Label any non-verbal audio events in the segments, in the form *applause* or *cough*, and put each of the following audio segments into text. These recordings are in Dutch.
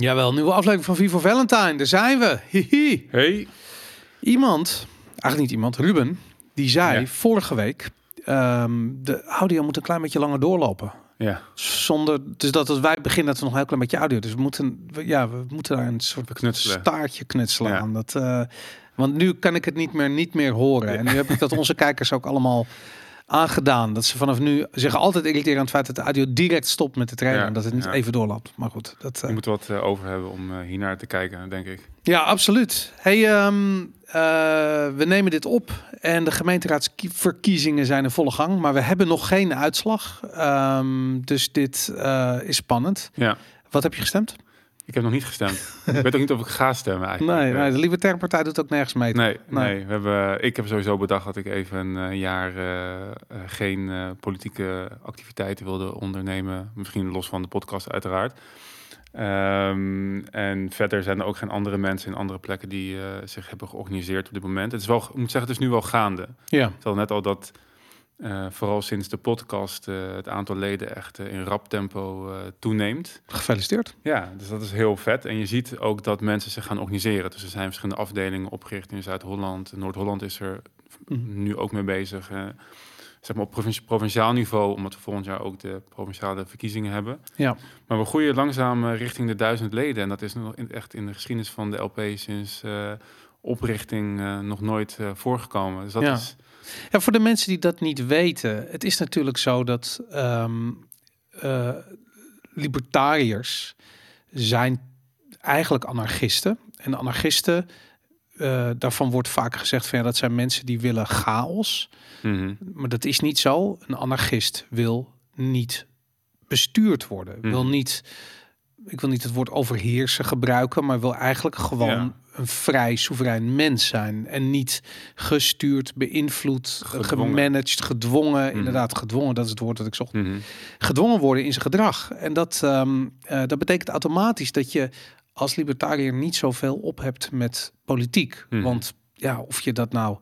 Jawel, nieuwe aflevering van Vivo Valentine. Daar zijn we. Hihi. Hey. Iemand, eigenlijk niet iemand, Ruben, die zei Ja. vorige week... ehm, de audio moet een klein beetje langer doorlopen. Ja, Zonder, dus dat als wij beginnen, dat we nog een heel klein beetje audio. Dus we moeten, we- ja, we moeten daar een soort Knutselen. staartje knutselen Ja. aan. Dat, eh, want nu kan ik het niet meer, niet meer horen. En nu heb ik dat onze kijkers ook allemaal aangedaan. Dat ze vanaf nu zich altijd irriteren aan het feit dat de audio direct stopt met de trainen. Ja, en dat het niet ja. even doorloopt. Maar goed, dat, eh, je moet wat eh, over hebben om eh, hiernaar te kijken, denk ik. ja, absoluut. Hey, ehm, eh, we nemen dit op en de gemeenteraadsverkiezingen zijn in volle gang, maar we hebben nog geen uitslag. Ehm, dus dit eh, is spannend. Ja, Wat heb je gestemd? Ik heb nog niet gestemd. ik weet ook niet of ik ga stemmen eigenlijk. Nee, nee, de Libertaire Partij doet ook nergens mee. Nee, Nee. nee. We hebben, ik heb sowieso bedacht dat ik even een eh, jaar eh, eh, geen politieke activiteiten wilde ondernemen. Misschien los van de podcast uiteraard. Ehm, en verder zijn er ook geen andere mensen in andere plekken die zich hebben georganiseerd op dit moment. Het is wel, ik moet zeggen, het is nu wel gaande. Ja, Ik had net al dat eh, vooral sinds de podcast eh, het aantal leden echt eh, in rap tempo toeneemt. gefeliciteerd. Ja, dus dat is heel vet. En je ziet ook dat mensen zich gaan organiseren. Dus er zijn verschillende afdelingen opgericht in Zuid-Holland. Noord-Holland is er Mhm. nu ook mee bezig. zeg maar op provinci- provinciaal niveau, omdat we volgend jaar ook de provinciale verkiezingen hebben. Ja, Maar we groeien langzaam richting de duizend leden. En dat is nog in, echt in de geschiedenis van de LP sinds oprichting nog nooit voorgekomen. Dus dat Ja. is... Ja, voor de mensen die dat niet weten, het is natuurlijk zo dat ehm, eh, libertariërs zijn eigenlijk anarchisten. En anarchisten, eh, daarvan wordt vaak gezegd van ja, dat zijn mensen die willen chaos. Mhm. Maar dat is niet zo. Een anarchist wil niet bestuurd worden. Wil Mhm. niet, ik wil niet het woord overheersen gebruiken, maar wil eigenlijk gewoon Ja. Een vrij soeverein mens zijn en niet gestuurd, beïnvloed, Gedwongen. gemanaged, gedwongen. Mhm. Inderdaad, gedwongen. Dat is het woord dat ik zocht. Mhm. Gedwongen worden in zijn gedrag. En dat, ehm, eh, dat betekent automatisch dat je als libertariër niet zoveel op hebt met politiek. Mhm. Want ja, of je dat nou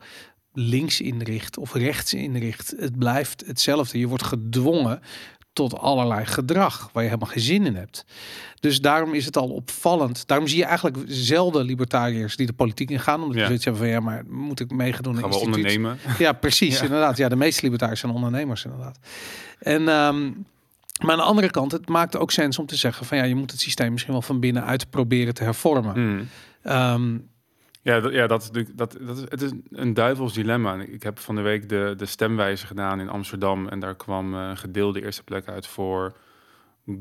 links inricht of rechts inricht, het blijft hetzelfde. Je wordt gedwongen tot allerlei gedrag waar je helemaal geen zin in hebt. Dus daarom is het al opvallend. Daarom zie je eigenlijk zelden libertariërs die de politiek ingaan. Omdat Ja. je zoiets hebben van ja, maar moet ik meegedoen in Gaan we ondernemen? *laughs* Ja, precies. Ja. Inderdaad. Ja, de meeste libertariërs zijn ondernemers, inderdaad. En, ehm, maar aan de andere kant, het maakt ook sens om te zeggen van ja, je moet het systeem misschien wel van binnenuit proberen te hervormen. Mhm. Ehm, Ja, dat, ja dat, is natuurlijk- dat, dat is, het is een duivels dilemma. Ik heb van de week de, de stemwijze gedaan in Amsterdam. En daar kwam een gedeelde eerste plek uit voor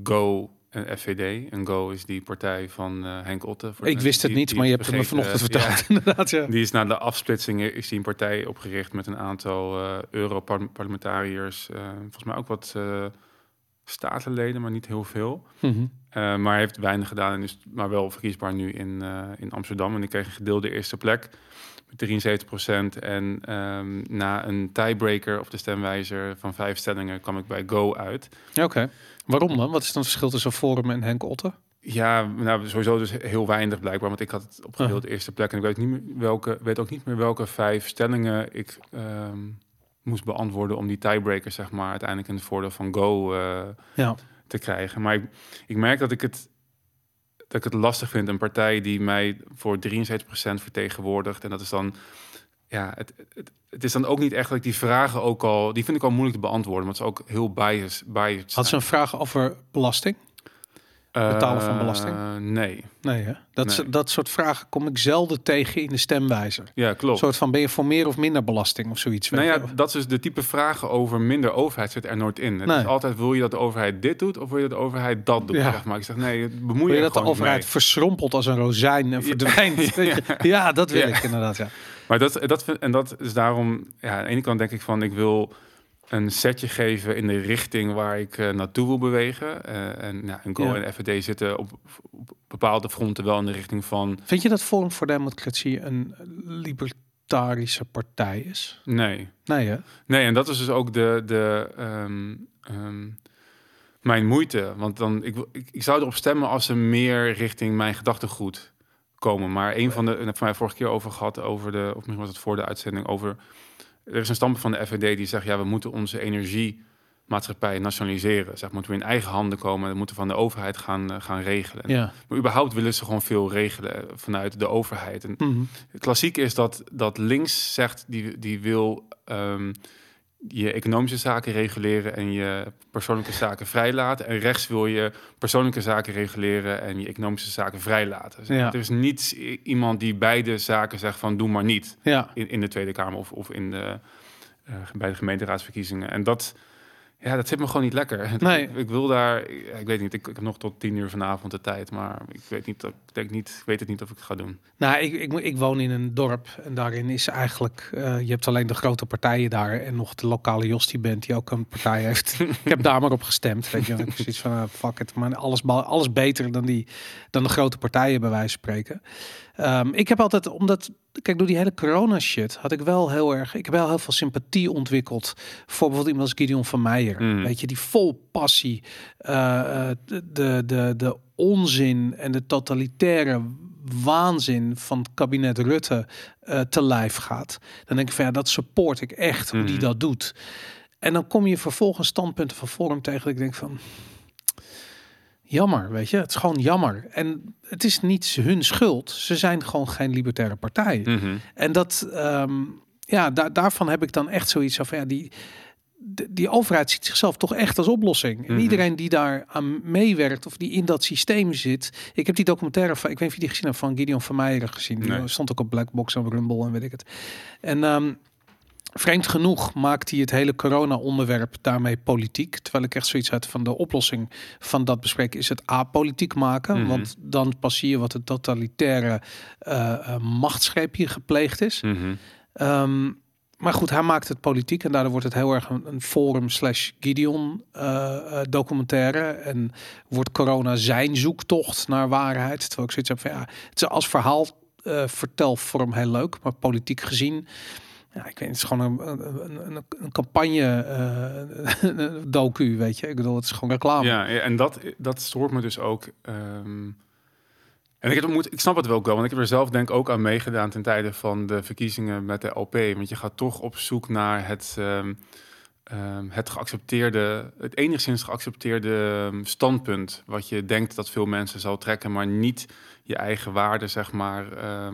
Go en FVD. En Go is die partij van eh, Henk Otte. Voor ik wist het die- niet, die maar je hebt het me vanochtend eh, ja. verteld. *laughs* Inderdaad, ja. Die is na de afsplitsingen is die een partij opgericht met een aantal eh Europarlementariërs. volgens mij ook wat statenleden, maar niet heel veel. Mhm. Eh, maar heeft weinig gedaan en is maar wel verkiesbaar nu in, eh, in Amsterdam. En ik kreeg een gedeelde eerste plek met 73% En ehm, na een tiebreaker op de stemwijzer van vijf stellingen kwam ik bij Go uit. Ja, Oké. Waarom dan? Wat is dan het verschil tussen Forum en Henk Otte? Ja, nou, sowieso dus heel weinig blijkbaar, want ik had het op gedeelde eerste plek. En ik weet, niet meer welke, weet ook niet meer welke vijf stellingen ik ehm, moest beantwoorden om die tiebreaker, zeg maar, uiteindelijk in het voordeel van Go eh, Ja. te krijgen. Maar ik, ik merk dat ik het dat ik het lastig vind. Een partij die mij voor 73% vertegenwoordigt. En dat is dan. Ja, het, het, het is dan ook niet echt dat ik die vragen ook al. Die vind ik al moeilijk te beantwoorden. Want ze ook heel biased. biased Had ze een vraag over belasting? Betalen van Eh, belasting? nee. Nee, hè? Dat, Nee. dat soort vragen kom ik zelden tegen in de stemwijzer. Ja, Een klopt. soort van ben je voor meer of minder belasting of zoiets? Nou ja, dat is de type vragen over minder overheid zit er nooit in. Het Nee. is altijd, wil je dat de overheid dit doet of wil je dat de overheid dat doet? Ja. Zeg maar. Ik zeg, nee, bemoei Wil je je dat de overheid mee. verschrompelt als een rozijn en verdwijnt? *laughs* Ja, dat wil Ja. ik inderdaad, ja. Maar dat, dat, vind- en dat is daarom, ja, aan de ene kant denk ik van, ik wil een setje geven in de richting waar ik eh, naartoe wil bewegen. Eh, en, ja, en Go Ja. en FVD zitten op, op bepaalde fronten wel in de richting van, Vind je dat Forum voor Democratie een libertarische partij is? nee. Nee, hè? Nee, en dat is dus ook de, de, ehm, ehm, mijn moeite. Want dan, ik, ik, ik zou erop stemmen als ze meer richting mijn gedachtegoed komen. Maar een van de, en heb ik mij vorige keer over gehad, over de, of misschien was het voor de uitzending, over, er is een standpunt van de FVD die zegt, ja, we moeten onze energie maatschappij nationaliseren. Zeg, moeten we in eigen handen komen. Dat moeten van de overheid gaan, eh, gaan regelen. Ja. Maar überhaupt willen ze gewoon veel regelen vanuit de overheid. En Mhm. klassiek is dat, dat links zegt, die, die wil ehm, je economische zaken reguleren en je persoonlijke zaken vrijlaten. En rechts wil je persoonlijke zaken reguleren en je economische zaken vrijlaten. Dus Ja. Er is niet iemand die beide zaken zegt van doe maar niet Ja. in, in de Tweede Kamer of, of in de, eh, bij de gemeenteraadsverkiezingen. En dat, ja, dat zit me gewoon niet lekker. *laughs* Nee. Ik, ik wil daar, ik weet niet, ik, ik heb nog tot tien uur vanavond de tijd, maar ik weet, niet, ik denk niet, ik weet het niet of ik het ga doen. Nou, ik, ik, ik woon in een dorp en daarin is eigenlijk, eh, je hebt alleen de grote partijen daar en nog de lokale Jostie band die ook een partij heeft. *laughs* ik heb daar maar op gestemd, weet je. Ik heb zoiets van, eh, fuck it, maar alles, alles beter dan, die, dan de grote partijen bij wijze van spreken. Ehm, ik heb altijd, omdat, kijk, door die hele corona shit had ik wel heel erg, ik heb wel heel veel sympathie ontwikkeld voor bijvoorbeeld iemand als Gideon van Meijer. Mm. Weet je, die vol passie, eh, eh, de, de, de, onzin en de totalitaire waanzin van het kabinet Rutte eh, te lijf gaat. Dan denk ik van ja, dat support ik echt, hoe die Mhm. dat doet. En dan kom je vervolgens standpunten van Forum tegen dat ik denk van... Jammer, weet je. Het is gewoon jammer. En het is niet hun schuld. Ze zijn gewoon geen libertaire partij. Mhm. En dat, ehm, ja, daar daarvan heb ik dan echt zoiets van, ja, die, die overheid ziet zichzelf toch echt als oplossing. En Mhm. iedereen die daar aan meewerkt of die in dat systeem zit. Ik heb die documentaire van, ik weet niet of je die gezien hebt, van Gideon van Meijeren gezien. Die Nee. stond ook op Blackbox en Rumble en weet ik het. En ehm, vreemd genoeg maakt hij het hele corona-onderwerp daarmee politiek. Terwijl ik echt zoiets had van de oplossing van dat bespreken is het apolitiek maken. Mhm. Want dan pas zie je wat de totalitaire machtsgreep hier gepleegd is. Mhm. Ehm, maar goed, hij maakt het politiek en daardoor wordt het heel erg een, forum slash Gideon eh, documentaire. En wordt corona zijn zoektocht naar waarheid. Terwijl ik zoiets heb van ja, het is als verhaal eh, vertelvorm heel leuk, maar politiek gezien. Ja, ik weet, het is gewoon een, een, een, campagne eh, *laughs* docu, weet je. Ik bedoel, het is gewoon reclame. Ja, en dat, dat stoort me dus ook. ehm, en ik, heb, ik snap het wel wel, want ik heb er zelf denk ook aan meegedaan ten tijde van de verkiezingen met de LP. Want je gaat toch op zoek naar het, ehm, ehm, het geaccepteerde, het enigszins geaccepteerde standpunt. Wat je denkt dat veel mensen zal trekken, maar niet je eigen waarde, zeg maar, eh,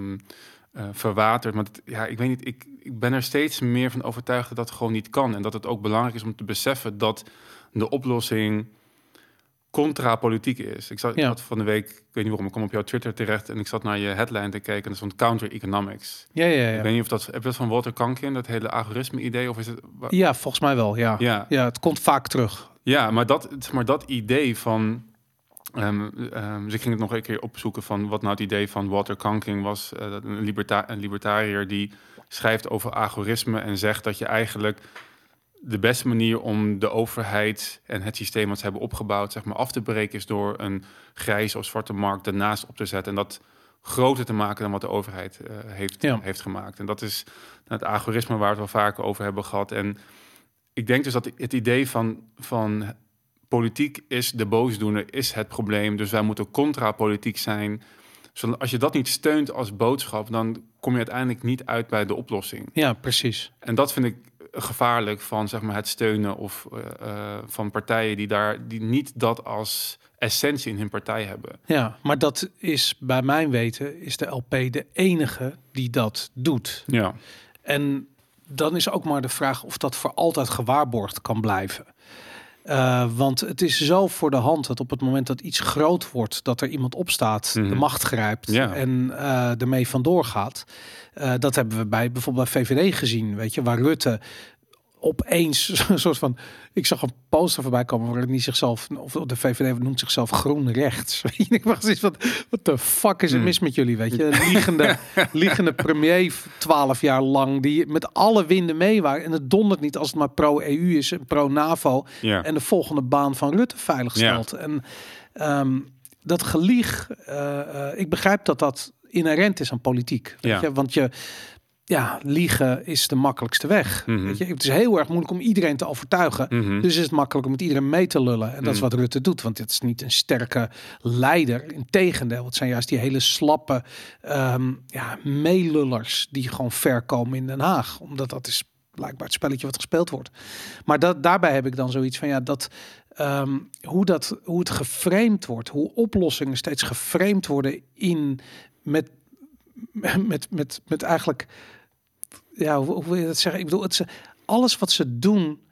verwatert. Het- ja, ik weet niet, ik, ik ben er steeds meer van overtuigd dat dat gewoon niet kan. En dat het ook belangrijk is om te beseffen dat de oplossing contra-politiek is. Ik zat ik Ja. had van de week, ik weet niet waarom, ik kwam op jouw Twitter terecht en ik zat naar je headline te kijken en er stond counter-economics. Ja, ja, Ik ja. weet niet of dat, heb je dat van Walter Kankin, dat hele algoritme-idee? Of is het... Ja, volgens mij wel, ja. Ja, Ja, het komt vaak terug. ja, maar dat, maar dat idee van. ehm, dus ik ging het nog een keer opzoeken van wat nou het idee van Walter Kanking was. eh, een, liberta een libertariër die schrijft over algoritme en zegt dat je eigenlijk de beste manier om de overheid en het systeem wat ze hebben opgebouwd, zeg maar, af te breken, is door een grijze of zwarte markt ernaast op te zetten. En dat groter te maken dan wat de overheid eh, heeft, Ja. heeft gemaakt. En dat is het algoritme waar we het wel vaker over hebben gehad. En ik denk dus dat het idee van, van politiek is de boosdoener, is het probleem. Dus wij moeten contra-politiek zijn. Als je dat niet steunt als boodschap, dan kom je uiteindelijk niet uit bij de oplossing. Ja, precies. En dat vind ik gevaarlijk van zeg maar, het steunen of, eh, eh, van partijen die, daar, die niet dat als essentie in hun partij hebben. Ja, maar dat is bij mijn weten is de LP de enige die dat doet. Ja, En dan is ook maar de vraag of dat voor altijd gewaarborgd kan blijven. Eh, want het is zo voor de hand dat op het moment dat iets groot wordt, dat er iemand opstaat, de Mhm. macht grijpt Ja. en eh ermee vandoor gaat. Eh, dat hebben we bij bijvoorbeeld bij VVD gezien, weet je, waar Rutte opeens *laughs* een soort van, ik zag een poster voorbij komen waarin hij zichzelf, of de VVD noemt zichzelf groen rechts. *laughs* Ik was van, wat de fuck is er Hmm. mis met jullie, weet je, *laughs* een liegende, liegende premier twaalf jaar lang die met alle winden mee waren en het dondert niet als het maar pro-EU is en pro-NAVO ja. en de volgende baan van Rutte veilig stelt. En ehm, dat gelieg, eh, eh, ik begrijp dat dat inherent is aan politiek. Weet Ja. je? Want je, ja, liegen is de makkelijkste weg. Mhm. Weet je? Het is heel erg moeilijk om iedereen te overtuigen. Mhm. Dus is het makkelijk om met iedereen mee te lullen. En dat is Mhm. wat Rutte doet. Want het is niet een sterke leider. Integendeel, het zijn juist die hele slappe ehm, ja, meelullers die gewoon ver komen in Den Haag. Omdat dat is blijkbaar het spelletje wat gespeeld wordt. Maar dat, daarbij heb ik dan zoiets van ja, dat ehm, hoe, dat, hoe het geframed wordt, hoe oplossingen steeds geframed worden in met, *laughs* met, met, met eigenlijk, ja, hoe, hoe wil je dat zeggen? Ik bedoel, het, ze- alles wat ze doen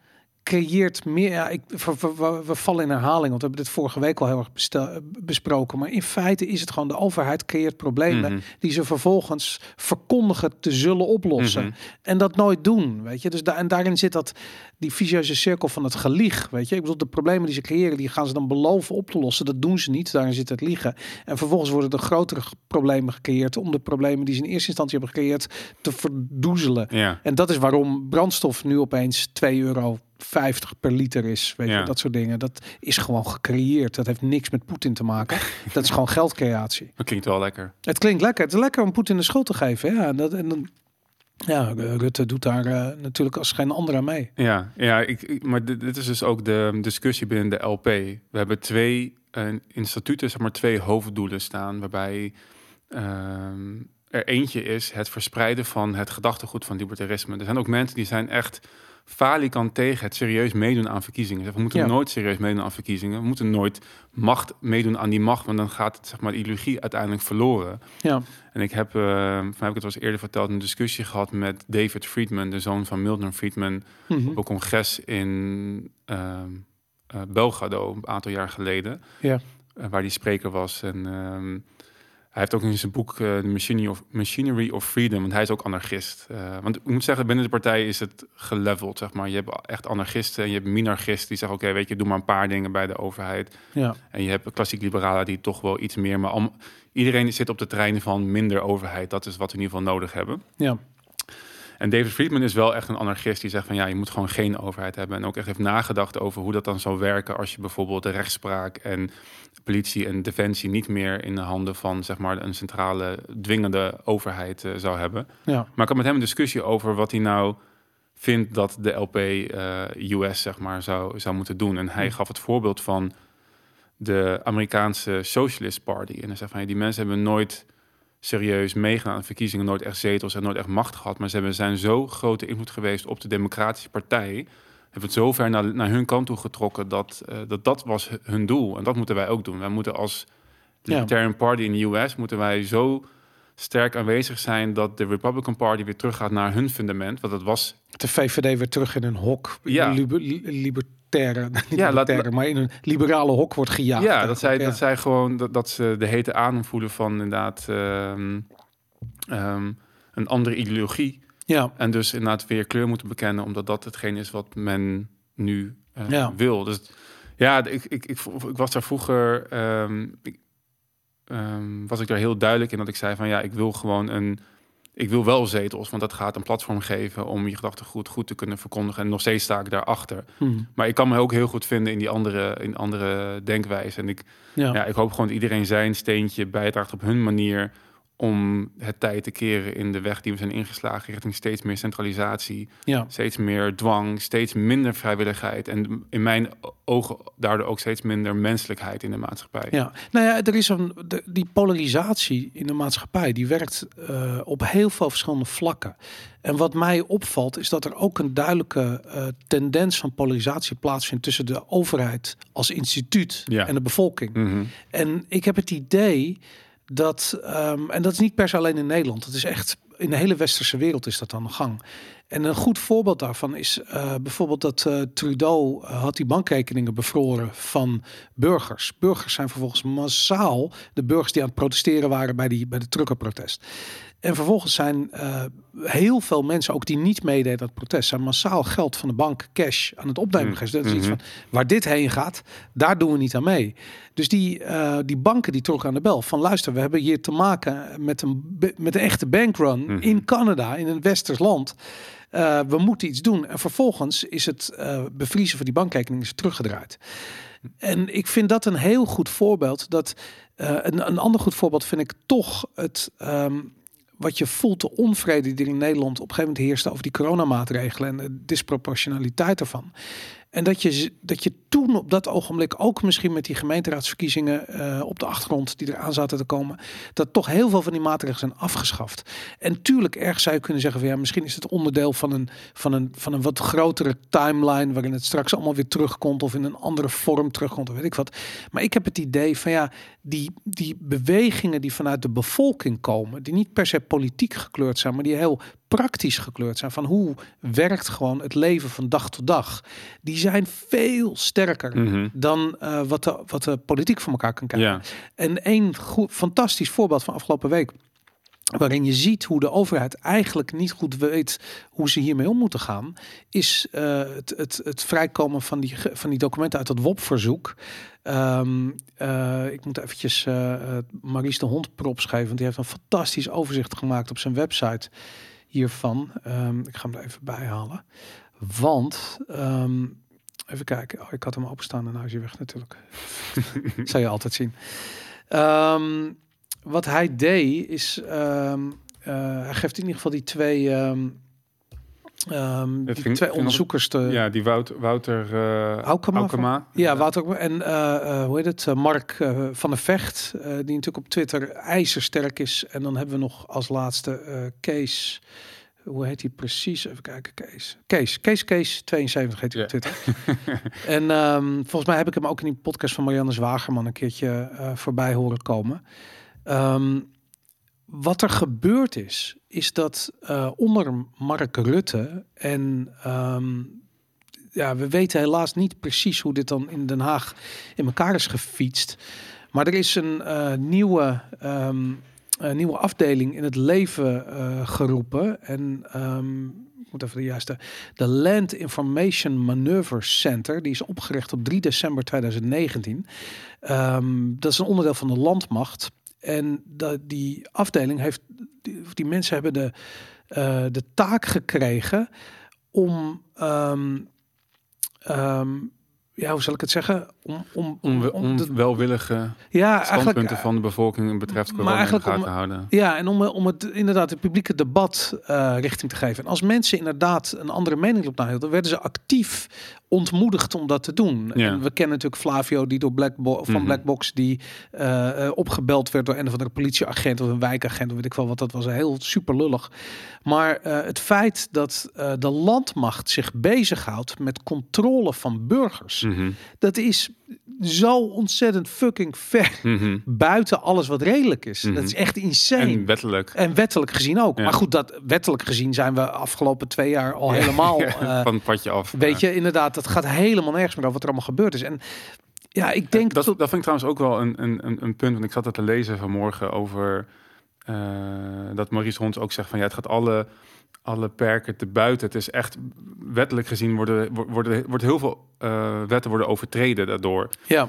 creëert meer. Ja, ik, we, we- we- we vallen in herhaling, want we hebben dit vorige week al heel erg bestel- besproken. Maar in feite is het gewoon de overheid creëert problemen Mhm. die ze vervolgens verkondigen te zullen oplossen. Mhm. En dat nooit doen, weet je. Dus en daarin zit dat die vicieuze cirkel van het gelieg, weet je. Ik bedoel, de problemen die ze creëren, die gaan ze dan beloven op te lossen. Dat doen ze niet. Daarin zit het liegen. En vervolgens worden er grotere problemen gecreëerd om de problemen die ze in eerste instantie hebben gecreëerd te verdoezelen. Ja. En dat is waarom brandstof nu opeens 2,50 euro per liter is. Weet Ja. je, dat soort dingen. Dat is gewoon gecreëerd. Dat heeft niks met Poetin te maken. dat is gewoon geldcreatie. Dat klinkt wel lekker. Het klinkt lekker. Het is lekker om Poetin de schuld te geven. Ja, en dat, en dan, ja Rutte doet daar eh, natuurlijk als geen andere aan mee. Ja, ja ik, maar dit, is dus ook de discussie binnen de LP. We hebben twee eh, in statuten, maar, twee hoofddoelen staan, waarbij ehm, er eentje is het verspreiden van het gedachtegoed van libertarisme. Er zijn ook mensen die zijn echt falikant tegen het serieus meedoen aan verkiezingen. We moeten Ja. nooit serieus meedoen aan verkiezingen. We moeten nooit macht meedoen aan die macht, want dan gaat het, zeg maar, de ideologie uiteindelijk verloren. Ja, En ik heb, eh van heb ik het eens eerder verteld, een discussie gehad met David Friedman, de zoon van Milton Friedman, Mhm. op een congres in eh, Belgrado een aantal jaar geleden, ja. eh, waar die spreker was. En ehm, hij heeft ook in zijn boek eh, The Machinery of, Machinery of Freedom, want hij is ook anarchist. Eh, want ik moet zeggen, binnen de partij is het geleveld, zeg maar. Je hebt echt anarchisten en je hebt minarchisten die zeggen, oké, weet je, doe maar een paar dingen bij de overheid. ja. En je hebt klassiek liberalen die toch wel iets meer, maar iedereen zit op de trein van minder overheid. Dat is wat we in ieder geval nodig hebben. ja. En David Friedman is wel echt een anarchist die zegt van ja, je moet gewoon geen overheid hebben. En ook echt heeft nagedacht over hoe dat dan zou werken als je bijvoorbeeld de rechtspraak en politie en defensie niet meer in de handen van zeg maar een centrale dwingende overheid eh, zou hebben. ja. Maar ik had met hem een discussie over wat hij nou vindt dat de LP eh, US zeg maar zou, zou moeten doen. En hij gaf het voorbeeld van de Amerikaanse Socialist Party. En hij zei van ja, die mensen hebben nooit serieus meegedaan aan verkiezingen, nooit echt zetels en nooit echt macht gehad. Maar ze hebben, zijn zo grote invloed geweest op de Democratische Partij. Hebben het zo ver naar, naar hun kant toe getrokken dat, eh, dat dat was hun doel. En dat moeten wij ook doen. Wij moeten als Ja. Libertarian Party in de US moeten wij zo sterk aanwezig zijn dat de Republican Party weer teruggaat naar hun fundament. Want dat was De VVD weer terug in een hok. Ja. Liber, libertaire, *laughs* niet Ja, laat- libertaire, maar in een liberale hok wordt gejaagd. Ja, dat zij, dat zij gewoon dat, dat ze de hete adem voelen van inderdaad ehm, ehm, een andere ideologie. ja. En dus inderdaad weer kleur moeten bekennen, omdat dat hetgeen is wat men nu eh, Ja. wil. Dus ja, ik, ik, ik, ik was daar vroeger, ik, ehm, was ik daar heel duidelijk in dat ik zei van ja, ik wil gewoon een, ik wil wel zetels, want dat gaat een platform geven om je gedachtegoed goed te kunnen verkondigen. En nog steeds sta ik daarachter. Hm. Maar ik kan me ook heel goed vinden in die andere, in andere denkwijze. En ik, ja. ja, ik hoop gewoon dat iedereen zijn steentje bijdraagt op hun manier om het tijd te keren in de weg die we zijn ingeslagen richting steeds meer centralisatie, ja. steeds meer dwang, steeds minder vrijwilligheid en in mijn ogen daardoor ook steeds minder menselijkheid in de maatschappij. Ja, nou ja, er is een de, die polarisatie in de maatschappij die werkt eh, op heel veel verschillende vlakken. En wat mij opvalt is dat er ook een duidelijke eh, tendens van polarisatie plaatsvindt tussen de overheid als instituut Ja. en de bevolking. Mhm. En ik heb het idee dat, ehm, en dat is niet per se alleen in Nederland, dat is echt in de hele westerse wereld is dat aan de gang. En een goed voorbeeld daarvan is eh, bijvoorbeeld dat eh, Trudeau eh, had die bankrekeningen bevroren van burgers. Burgers zijn vervolgens massaal de burgers die aan het protesteren waren bij, die, bij de truckerprotest. En vervolgens zijn eh, heel veel mensen, ook die niet meededen het protest, zijn massaal geld van de bank cash aan het opnemen Mm. geweest. Dat is iets Mhm. van waar dit heen gaat, daar doen we niet aan mee. Dus die, eh, die banken die trokken aan de bel van luister, we hebben hier te maken met een, met een echte bankrun Mhm. in Canada, in een westers land. Eh, we moeten iets doen. En vervolgens is het bevriezen van die bankrekening is teruggedraaid. En ik vind dat een heel goed voorbeeld. Dat, een, een ander goed voorbeeld vind ik toch het. ehm, wat je voelt, de onvrede die er in Nederland op een gegeven moment heerste over die coronamaatregelen en de disproportionaliteit ervan. En dat je, dat je toen op dat ogenblik ook misschien met die gemeenteraadsverkiezingen eh, op de achtergrond die eraan zaten te komen, dat toch heel veel van die maatregelen zijn afgeschaft. En tuurlijk, erg zou je kunnen zeggen van ja, misschien is het onderdeel van een, van een, van een wat grotere timeline waarin het straks allemaal weer terugkomt of in een andere vorm terugkomt of weet ik wat. Maar ik heb het idee van ja, die, die bewegingen die vanuit de bevolking komen, die niet per se politiek gekleurd zijn, maar die heel praktisch gekleurd zijn van hoe werkt gewoon het leven van dag tot dag, die zijn veel sterker Mhm. dan eh, wat, de, wat de politiek voor elkaar kan krijgen. Ja. En één goed, fantastisch voorbeeld van afgelopen week. Waarin je ziet hoe de overheid eigenlijk niet goed weet hoe ze hiermee om moeten gaan. Is eh, het, het, het vrijkomen van die, van die documenten uit het WOP-verzoek. Ehm, eh, ik moet eventjes eh, Maries de Hond props geven. Want die heeft een fantastisch overzicht gemaakt op zijn website hiervan. Ehm, ik ga hem er even bij halen. Want, ehm, even kijken. Oh, ik had hem openstaan en nou is hij weg natuurlijk. *laughs* Zou je altijd zien. Ehm, wat hij deed is, eh, hij geeft in ieder geval die twee, Het die ging- twee onderzoekers te. ja, die Wout, Wouter uh, Aukema, Aukema. Ja, Wouter. En eh, eh, hoe heet het? Eh, Mark eh, van der Vecht, eh, die natuurlijk op Twitter ijzersterk is. En dan hebben we nog als laatste eh Kees. Hoe heet hij precies? Even kijken, Kees. Kees, Kees, Kees, 72 heet hij op. Twitter. *laughs* en ehm, volgens mij heb ik hem ook in die podcast van Marianne Zwagerman een keertje eh, voorbij horen komen. Ehm, wat er gebeurd is, is dat eh, onder Mark Rutte en ehm, ja, we weten helaas niet precies hoe dit dan in Den Haag in elkaar is gefietst. Maar er is een eh, nieuwe, ehm, nieuwe afdeling in het leven eh, geroepen. En ehm, ik moet even de juiste. De Land Information Manoeuvre Center. Die is opgericht op 3 december 2019. Ehm, dat is een onderdeel van de landmacht. En dat, die afdeling heeft, die, die mensen hebben de, eh, de taak gekregen om, ehm, ehm, ja, hoe zal ik het zeggen? Om, om, Om, om de- onwelwillige ja, standpunten van de bevolking betreft maar corona in de eigenlijk gaten om- houden. Ja, en om, om het inderdaad het publieke debat eh, richting te geven. En als mensen inderdaad een andere mening op nahielden, werden ze actief ontmoedigd om dat te doen. Ja. En we kennen natuurlijk Flavio, die door Blackbo van Mhm. Blackbox, die eh, eh, opgebeld werd door een of andere politieagent of een wijkagent, of weet ik wel wat. Dat was heel super lullig. Maar eh, het feit dat de landmacht zich bezighoudt met controle van burgers, Mhm, dat is zo ontzettend fucking ver mhm. buiten alles wat redelijk is. Mhm. Dat is echt insane. En En, wettelijk. wettelijk gezien ook. Ja. Maar goed, dat wettelijk gezien zijn we afgelopen twee jaar al helemaal. *laughs* eh, van het padje af. weet je, inderdaad, dat gaat helemaal nergens meer over wat er allemaal gebeurd is. En ja, ik denk dat, dat. dat vind ik trouwens ook wel een, een, een, punt. Want ik zat het te lezen vanmorgen over eh, dat Maurice Hons ook zegt van ja, het gaat alle, alle perken te buiten. Het is echt wettelijk gezien worden, worden, wordt heel veel eh, wetten worden overtreden daardoor. Ja,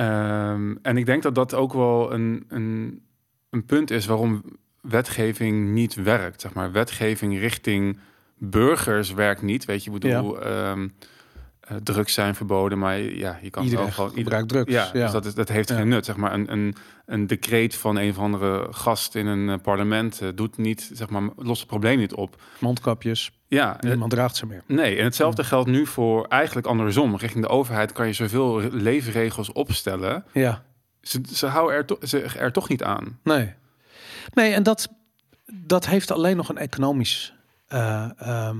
Ehm, en ik denk dat dat ook wel een, een, een punt is waarom wetgeving niet werkt. Zeg maar, wetgeving richting burgers werkt niet. Weet je, ik bedoel, ehm, eh, drugs zijn verboden, maar ja, je kan iedereen wel gewoon... gebruikt drugs. Ja, Ja, dus dat, is, dat heeft Ja. geen nut. Zeg maar, een, een, een decreet van een of andere gast in een eh, parlement eh, doet niet, zeg maar, lost het probleem niet op. mondkapjes. Ja, eh, Niemand draagt ze meer. Nee, en hetzelfde geldt nu voor eigenlijk andersom. Richting de overheid kan je zoveel re- leefregels opstellen. Ja, Ze, ze houden er, to- ze er toch niet aan. nee. Nee, en dat, dat heeft alleen nog een economisch. Eh,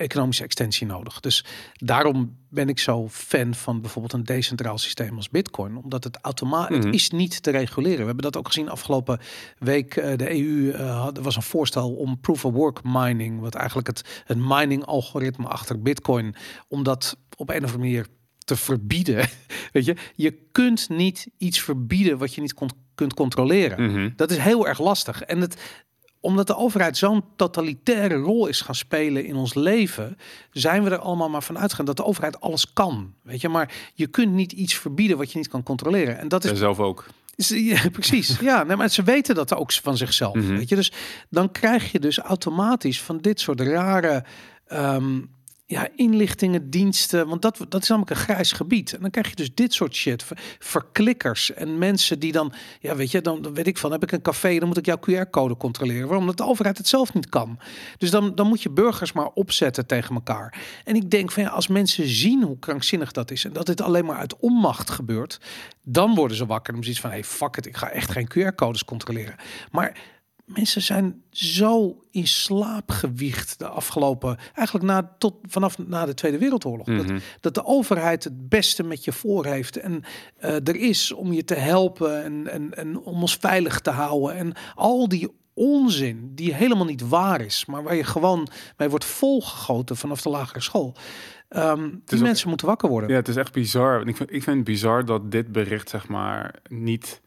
economische extensie nodig. Dus daarom ben ik zo fan van bijvoorbeeld een decentraal systeem als Bitcoin, omdat het automatisch Mhm. is niet te reguleren. We hebben dat ook gezien afgelopen week. eh, de EU eh, had, er was een voorstel om proof of work mining, wat eigenlijk het, het mining algoritme achter Bitcoin, om dat op een of andere manier te verbieden. *laughs* Weet je, je kunt niet iets verbieden wat je niet kon, kunt controleren. Mhm. Dat is heel erg lastig. En het, omdat de overheid zo'n totalitaire rol is gaan spelen in ons leven, zijn we er allemaal maar van uitgegaan dat de overheid alles kan. Weet je, maar je kunt niet iets verbieden wat je niet kan controleren. En dat is zelf ook. Ja, *laughs* precies. Ja, nee, maar ze weten dat ook van zichzelf. Mhm. Weet je, dus dan krijg je dus automatisch van dit soort rare, ehm, ja, inlichtingendiensten, want dat, dat is namelijk een grijs gebied. En dan krijg je dus dit soort shit, ver- verklikkers en mensen die dan, ja weet je, dan, dan weet ik van, heb ik een café, dan moet ik jouw QR-code controleren, waarom dat de overheid het zelf niet kan. Dus dan, dan moet je burgers maar opzetten tegen elkaar. En ik denk van, ja, als mensen zien hoe krankzinnig dat is en dat dit alleen maar uit onmacht gebeurt, dan worden ze wakker om zoiets van, hey, fuck it, ik ga echt geen QR-codes controleren. Maar mensen zijn zo in slaap gewiegd de afgelopen, eigenlijk na, tot vanaf na de Tweede Wereldoorlog. Mhm. dat, dat de overheid het beste met je voor heeft en eh, er is om je te helpen en, en, en om ons veilig te houden. En al die onzin die helemaal niet waar is, maar waar je gewoon mee wordt volgegoten vanaf de lagere school. Ehm, die ook- mensen moeten wakker worden. Ja, het is echt bizar. Ik vind, ik vind het bizar dat dit bericht, zeg maar, niet...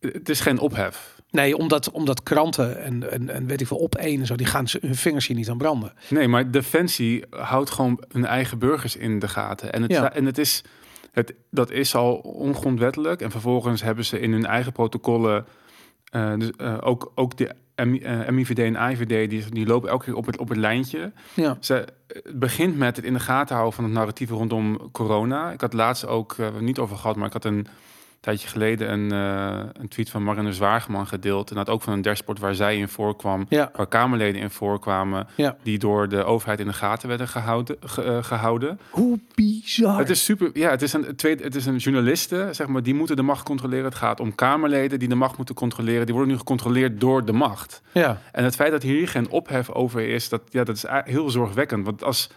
Het is geen ophef. Nee, omdat, omdat kranten en, en, en weet ik veel, op één en zo, die gaan ze hun vingers hier niet aan branden. Nee, maar Defensie houdt gewoon hun eigen burgers in de gaten. En het, Ja. en het is, het, dat is al ongrondwettelijk. En vervolgens hebben ze in hun eigen protocollen eh, dus, eh, ook, ook de M- eh, MIVD en IVD, die, die lopen elke keer op het, op het lijntje. Ja, Ze, het begint met het in de gaten houden van het narratief rondom corona. Ik had laatst ook, niet over gehad, maar ik had een tijdje geleden een, eh, een tweet van Marianne Zwageman gedeeld. En dat ook van een dashboard waar zij in voorkwam, ja, waar Kamerleden in voorkwamen, ja. die door de overheid in de gaten werden gehouden. ge- eh, gehouden. Hoe bizar. Het is super, ja, het is een tweede, het is een journalisten, zeg maar, die moeten de macht controleren. Het gaat om Kamerleden die de macht moeten controleren. Die worden nu gecontroleerd door de macht. ja. En het feit dat hier geen ophef over is, dat, ja, dat is heel zorgwekkend. Want als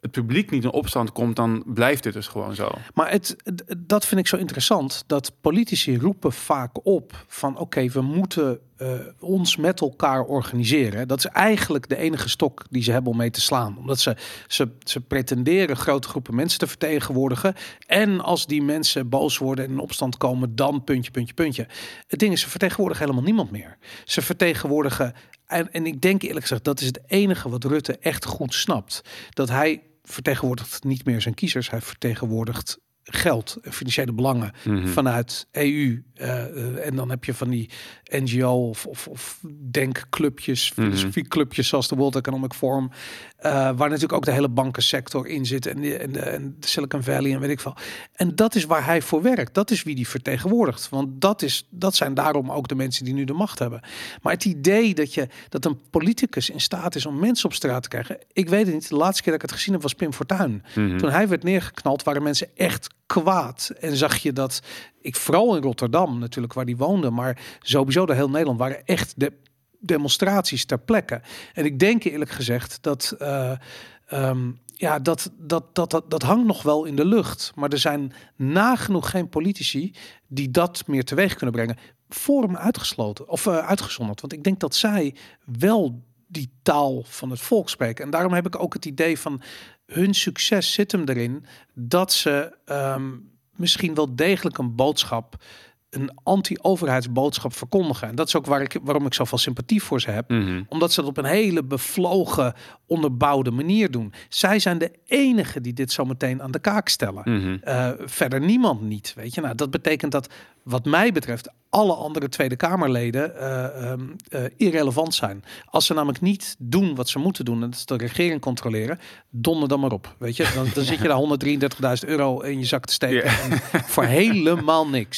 het publiek niet in opstand komt, dan blijft dit dus gewoon zo. Maar het, dat vind ik zo interessant. Dat politici roepen vaak op van oké, we moeten eh, ons met elkaar organiseren. Dat is eigenlijk de enige stok die ze hebben om mee te slaan. Omdat ze, ze, ze pretenderen grote groepen mensen te vertegenwoordigen. En als die mensen boos worden en in opstand komen, dan puntje, puntje, puntje. Het ding is, ze vertegenwoordigen helemaal niemand meer. Ze vertegenwoordigen, en, en ik denk eerlijk gezegd, dat is het enige wat Rutte echt goed snapt. Dat hij vertegenwoordigt niet meer zijn kiezers, hij vertegenwoordigt geld en financiële belangen Mhm. vanuit EU. eh, eh, en dan heb je van die NGO of, of, of denkclubjes, Mhm. filosofieclubjes zoals de World Economic Forum. Eh, waar natuurlijk ook de hele bankensector in zit. En de, en, de, en de Silicon Valley en weet ik veel. En dat is waar hij voor werkt. Dat is wie die vertegenwoordigt. Want dat, is, dat zijn daarom ook de mensen die nu de macht hebben. Maar het idee dat, je, dat een politicus in staat is om mensen op straat te krijgen. Ik weet het niet. De laatste keer dat ik het gezien heb was Pim Fortuyn. Mhm. Toen hij werd neergeknald waren mensen echt kwaad. En zag je dat, ik vooral in Rotterdam natuurlijk, waar die woonde, maar sowieso de heel Nederland waren echt de demonstraties ter plekke. En ik denk eerlijk gezegd dat, eh, ehm, ja, dat, dat, dat, dat, dat hangt nog wel in de lucht. Maar er zijn nagenoeg geen politici die dat meer teweeg kunnen brengen. Forum uitgesloten of eh, uitgezonderd. Want ik denk dat zij wel die taal van het volk spreken. En daarom heb ik ook het idee van hun succes zit hem erin dat ze ehm, misschien wel degelijk een boodschap, een anti-overheidsboodschap verkondigen. En dat is ook waar ik, waarom ik zoveel sympathie voor ze heb Mhm. omdat ze dat op een hele bevlogen, onderbouwde manier doen. Zij zijn de enigen die dit zo meteen aan de kaak stellen. Mhm. Eh, verder niemand niet, weet je. Nou, dat betekent dat, wat mij betreft, alle andere Tweede Kamerleden eh, ehm, eh, irrelevant zijn. Als ze namelijk niet doen wat ze moeten doen, en dat is de regering controleren, donder dan maar op, weet je. Dan, dan zit je daar *laughs* 133.000 euro in je zak te steken en voor helemaal niks.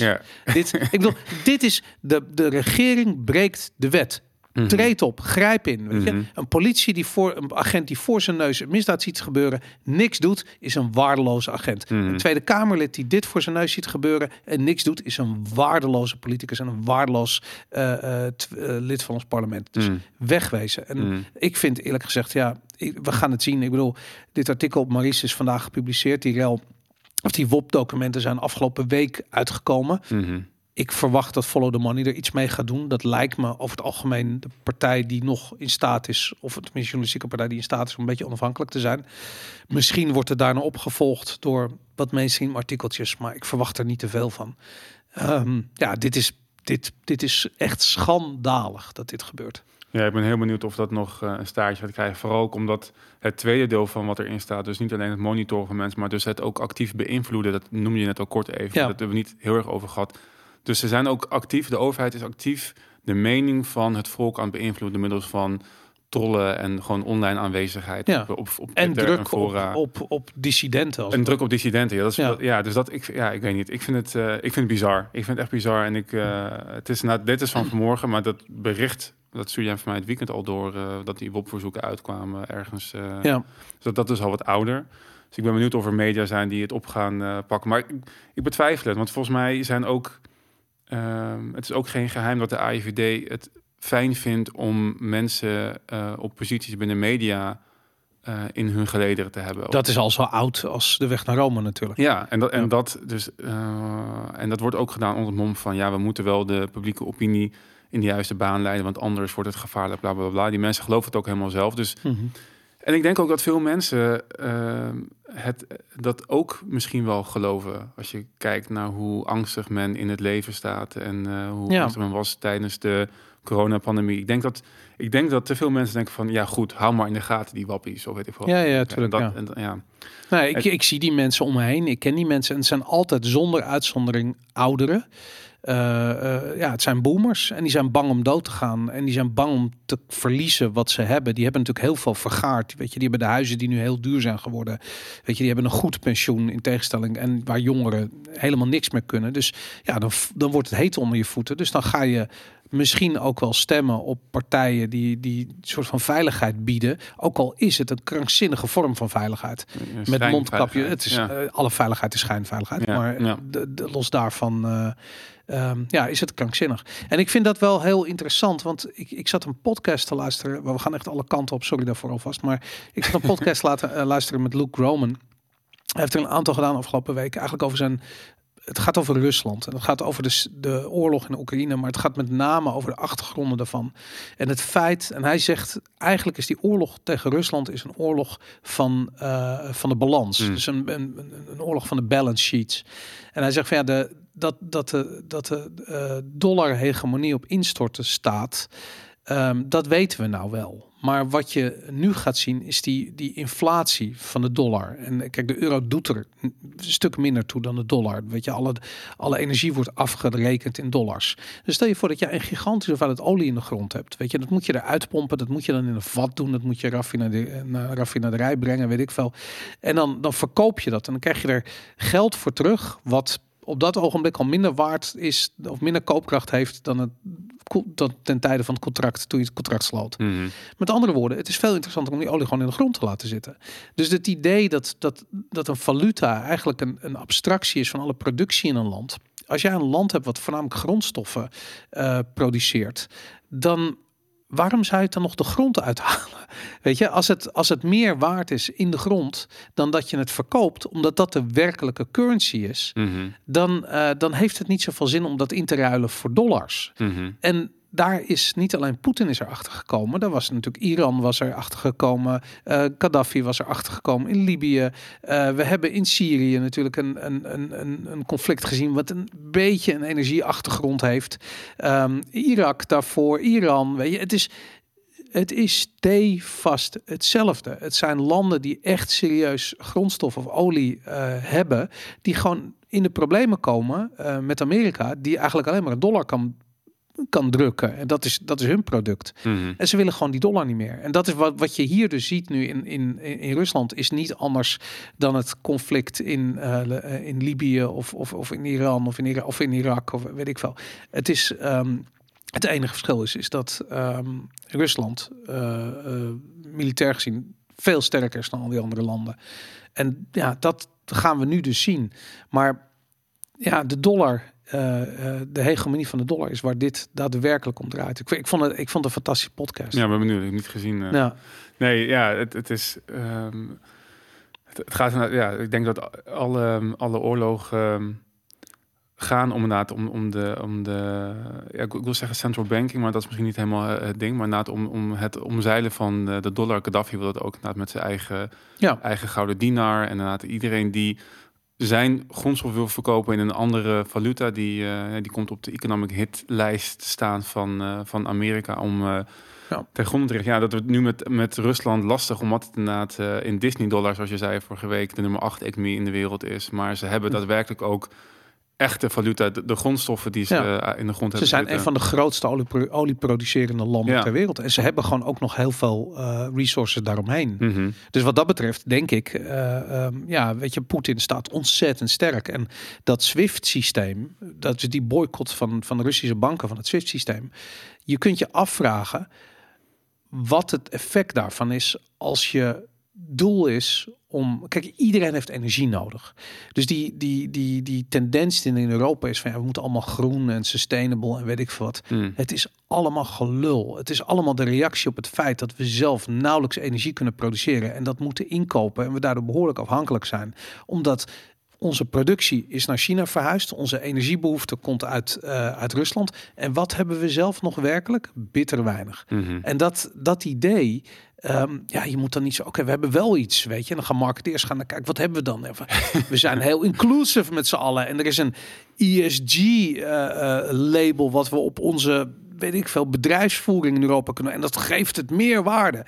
Dit, ik bedoel, dit is de, de regering breekt de wet. Mhm. Treed op, grijp in. Weet je? Mhm. Een politie die voor een agent die voor zijn neus een misdaad ziet gebeuren, niks doet, is een waardeloze agent. Mhm. Een Tweede Kamerlid die dit voor zijn neus ziet gebeuren en niks doet, is een waardeloze politicus en een waardeloos eh, eh, eh, lid van ons parlement. Dus wegwezen. En ik vind eerlijk gezegd, ja, ik- we gaan het zien. Ik bedoel, dit artikel op Maurice is vandaag gepubliceerd. Die rel, of die WOP-documenten zijn afgelopen week uitgekomen. Ik verwacht dat Follow the Money er iets mee gaat doen. Dat lijkt me over het algemeen de partij die nog in staat is, of het tenminste journalistieke partij die in staat is om een beetje onafhankelijk te zijn. Misschien wordt het daarna opgevolgd door wat mainstream artikeltjes, maar ik verwacht er niet te veel van. Ehm, ja, dit is, dit, dit is echt schandalig dat dit gebeurt. Ja, ik ben heel benieuwd of dat nog eh, een staartje gaat krijgen. Vooral ook omdat het tweede deel van wat erin staat, dus niet alleen het monitoren van mensen, maar dus het ook actief beïnvloeden. Dat noemde je net al kort even. Ja. Dat hebben we niet heel erg over gehad. Dus ze zijn ook actief, de overheid is actief de mening van het volk aan het beïnvloeden middels van trollen en gewoon online aanwezigheid Ja. op, op, op En druk op, fora. op, op dissidenten. Als En druk op dissidenten. Ja, dat is, Ja. ja. dus dat ik, ja, ik weet niet. Ik vind het, eh, ik vind het bizar. Ik vind het echt bizar. En ik, eh, het is, nou, dit is van vanmorgen, maar dat bericht, dat stuurde jij van mij het weekend al door, eh, dat die WOP-verzoeken uitkwamen ergens. Ja, dus dat, dat is al wat ouder. Dus ik ben benieuwd of er media zijn die het op gaan pakken. Maar ik, ik betwijfel het, want volgens mij zijn ook, ehm, het is ook geen geheim dat de AIVD het fijn vindt om mensen eh, op posities binnen media eh, in hun gelederen te hebben. dat is al zo oud als de weg naar Rome natuurlijk. Ja, en dat, en Ja. dat dus eh, en dat wordt ook gedaan onder het mom van ja, we moeten wel de publieke opinie in de juiste baan leiden, want anders wordt het gevaarlijk, bla bla bla. Die mensen geloven het ook helemaal zelf. Dus Mhm. En ik denk ook dat veel mensen eh, het dat ook misschien wel geloven als je kijkt naar hoe angstig men in het leven staat en eh, hoe Ja. angstig men was tijdens de coronapandemie. Ik denk dat ik denk dat te veel mensen denken van ja goed, hou maar in de gaten die wappies of weet ik wat. Ja, ja, En tuurlijk. dat, ja. en dat- ja. Nee, ik, Het- ik zie die mensen om me heen. Ik ken die mensen. En het zijn altijd zonder uitzondering ouderen. Eh, eh, ja, het zijn boomers. En die zijn bang om dood te gaan. En die zijn bang om te verliezen wat ze hebben. Die hebben natuurlijk heel veel vergaard. Weet je, die hebben de huizen die nu heel duur zijn geworden. Weet je, die hebben een goed pensioen in tegenstelling. En waar jongeren helemaal niks meer kunnen. Dus ja, dan, dan wordt het heet onder je voeten. Dus dan ga je misschien ook wel stemmen op partijen die, die een soort van veiligheid bieden. Ook al is het een krankzinnige vorm van veiligheid. Met mondkapje. Het is, Ja. eh, alle veiligheid is schijnveiligheid. Ja, Maar ja. de, de- los daarvan eh, ehm, ja, is het krankzinnig. En ik vind dat wel heel interessant. Want ik, ik zat een podcast te luisteren. We gaan echt alle kanten op. Sorry daarvoor alvast. Maar ik zat een *laughs* podcast laten eh, luisteren met Luke Roman. Hij heeft er een aantal gedaan afgelopen weken. Eigenlijk over zijn het gaat over Rusland en het gaat over de, de oorlog in Oekraïne, maar het gaat met name over de achtergronden daarvan. En het feit, en hij zegt eigenlijk is die oorlog tegen Rusland is een oorlog van, eh, van de balans. Mm. Dus een, een, een- oorlog van de balance sheets. En hij zegt van ja, de, dat, dat de, dat de eh, dollar-hegemonie op instorten staat, ehm, dat weten we nou wel. Maar wat je nu gaat zien is die, die inflatie van de dollar. En kijk, de euro doet er een stuk minder toe dan de dollar. Weet je, alle, alle energie wordt afgerekend in dollars. Dus stel je voor dat je een gigantische hoeveelheid olie in de grond hebt. Weet je, dat moet je eruit pompen. Dat moet je dan in een vat doen. Dat moet je raffinade- naar raffinaderij brengen, weet ik veel. En dan, dan verkoop je dat. En dan krijg je er geld voor terug. Wat op dat ogenblik al minder waard is. Of minder koopkracht heeft dan het dan ten tijde van het contract. Toen je het contract sloot. Mhm. Met andere woorden, het is veel interessanter om die olie gewoon in de grond te laten zitten. Dus het idee dat, dat, dat een valuta eigenlijk een, een abstractie is van alle productie in een land. Als jij een land hebt wat voornamelijk grondstoffen eh, produceert, dan waarom zou je het dan nog de grond uithalen? *laughs* Weet je, als het, als het meer waard is in de grond dan dat je het verkoopt, omdat dat de werkelijke currency is, Mhm. dan, eh, dan heeft het niet zoveel zin om dat in te ruilen voor dollars. Mhm. En daar is niet alleen Poetin is erachter gekomen. Daar was natuurlijk Iran was er achter gekomen. eh, Gaddafi was er achter gekomen in Libië. Eh, we hebben in Syrië natuurlijk een, een, een, een, conflict gezien wat een beetje een energieachtergrond heeft. Ehm, Irak daarvoor, Iran. Weet je, het is het is stevast hetzelfde. Het zijn landen die echt serieus grondstof of olie eh, hebben, die gewoon in de problemen komen met Amerika, die eigenlijk alleen maar een dollar kan, kan drukken. En dat is, dat is hun product. Mhm. En ze willen gewoon die dollar niet meer. En dat is wat, wat je hier dus ziet nu in, in, in Rusland, is niet anders dan het conflict in, eh, in Libië of, of, of in Iran of in, Ira of in Irak of weet ik veel. Het is. ehm, het enige verschil is, is dat ehm, Rusland eh, eh, militair gezien veel sterker is dan al die andere landen. En ja, dat gaan we nu dus zien. Maar ja, de dollar, eh, eh, de hegemonie van de dollar is waar dit daadwerkelijk om draait. Ik, ik, vond, het, ik vond het een fantastische podcast. Ja, ben benieuwd. Ik heb niet gezien. eh. Ja. Nee, ja, het, het is. ehm, het, het gaat inderdaad- ja, ik denk dat alle, alle oorlogen ehm, gaan om inderdaad om, om de, om de ja, ik wil zeggen central banking, maar dat is misschien niet helemaal het ding, maar inderdaad om, om het omzeilen van de, de dollar. Gaddafi wil dat ook inderdaad met zijn eigen, Ja. eigen gouden dienaar en inderdaad iedereen die zijn grondstof wil verkopen in een andere valuta, die, eh, die komt op de economic hit lijst te staan van, eh, van Amerika om eh Ja. ten gronde te richten. Ja, dat wordt nu met, met Rusland lastig, omdat het inderdaad in Disney dollar, zoals je zei vorige week, de nummer 8 economie in de wereld is. Maar ze hebben Hm. daadwerkelijk ook echte valuta, de, de grondstoffen die ze Ja. eh, in de grond Ze hebben zijn een van de grootste oliepro- olieproducerende landen Ja. ter wereld. En ze hebben gewoon ook nog heel veel eh, resources daaromheen. Mhm. Dus wat dat betreft denk ik, eh, ehm, ja, weet je, Poetin staat ontzettend sterk. En dat SWIFT-systeem, dat is die boycott van, van de Russische banken van het SWIFT-systeem. Je kunt je afvragen wat het effect daarvan is als je doel is om. Kijk, iedereen heeft energie nodig. Dus die, die, die, die tendens in Europa is van ja, we moeten allemaal groen en sustainable en weet ik veel wat. Mm. Het is allemaal gelul. Het is allemaal de reactie op het feit dat we zelf nauwelijks energie kunnen produceren en dat moeten inkopen en we daardoor behoorlijk afhankelijk zijn. Omdat onze productie is naar China verhuisd. Onze energiebehoefte komt uit, eh, uit Rusland. En wat hebben we zelf nog werkelijk? Bitter weinig. Mhm. En dat, dat idee, ehm, ja, je moet dan niet zo, oké, we hebben wel iets, weet je. En dan gaan marketeers gaan kijken, wat hebben we dan? Even, we zijn *laughs* heel inclusive met z'n allen. En er is een ESG-label wat we op onze, weet ik veel, bedrijfsvoering in Europa kunnen. En dat geeft het meer waarde.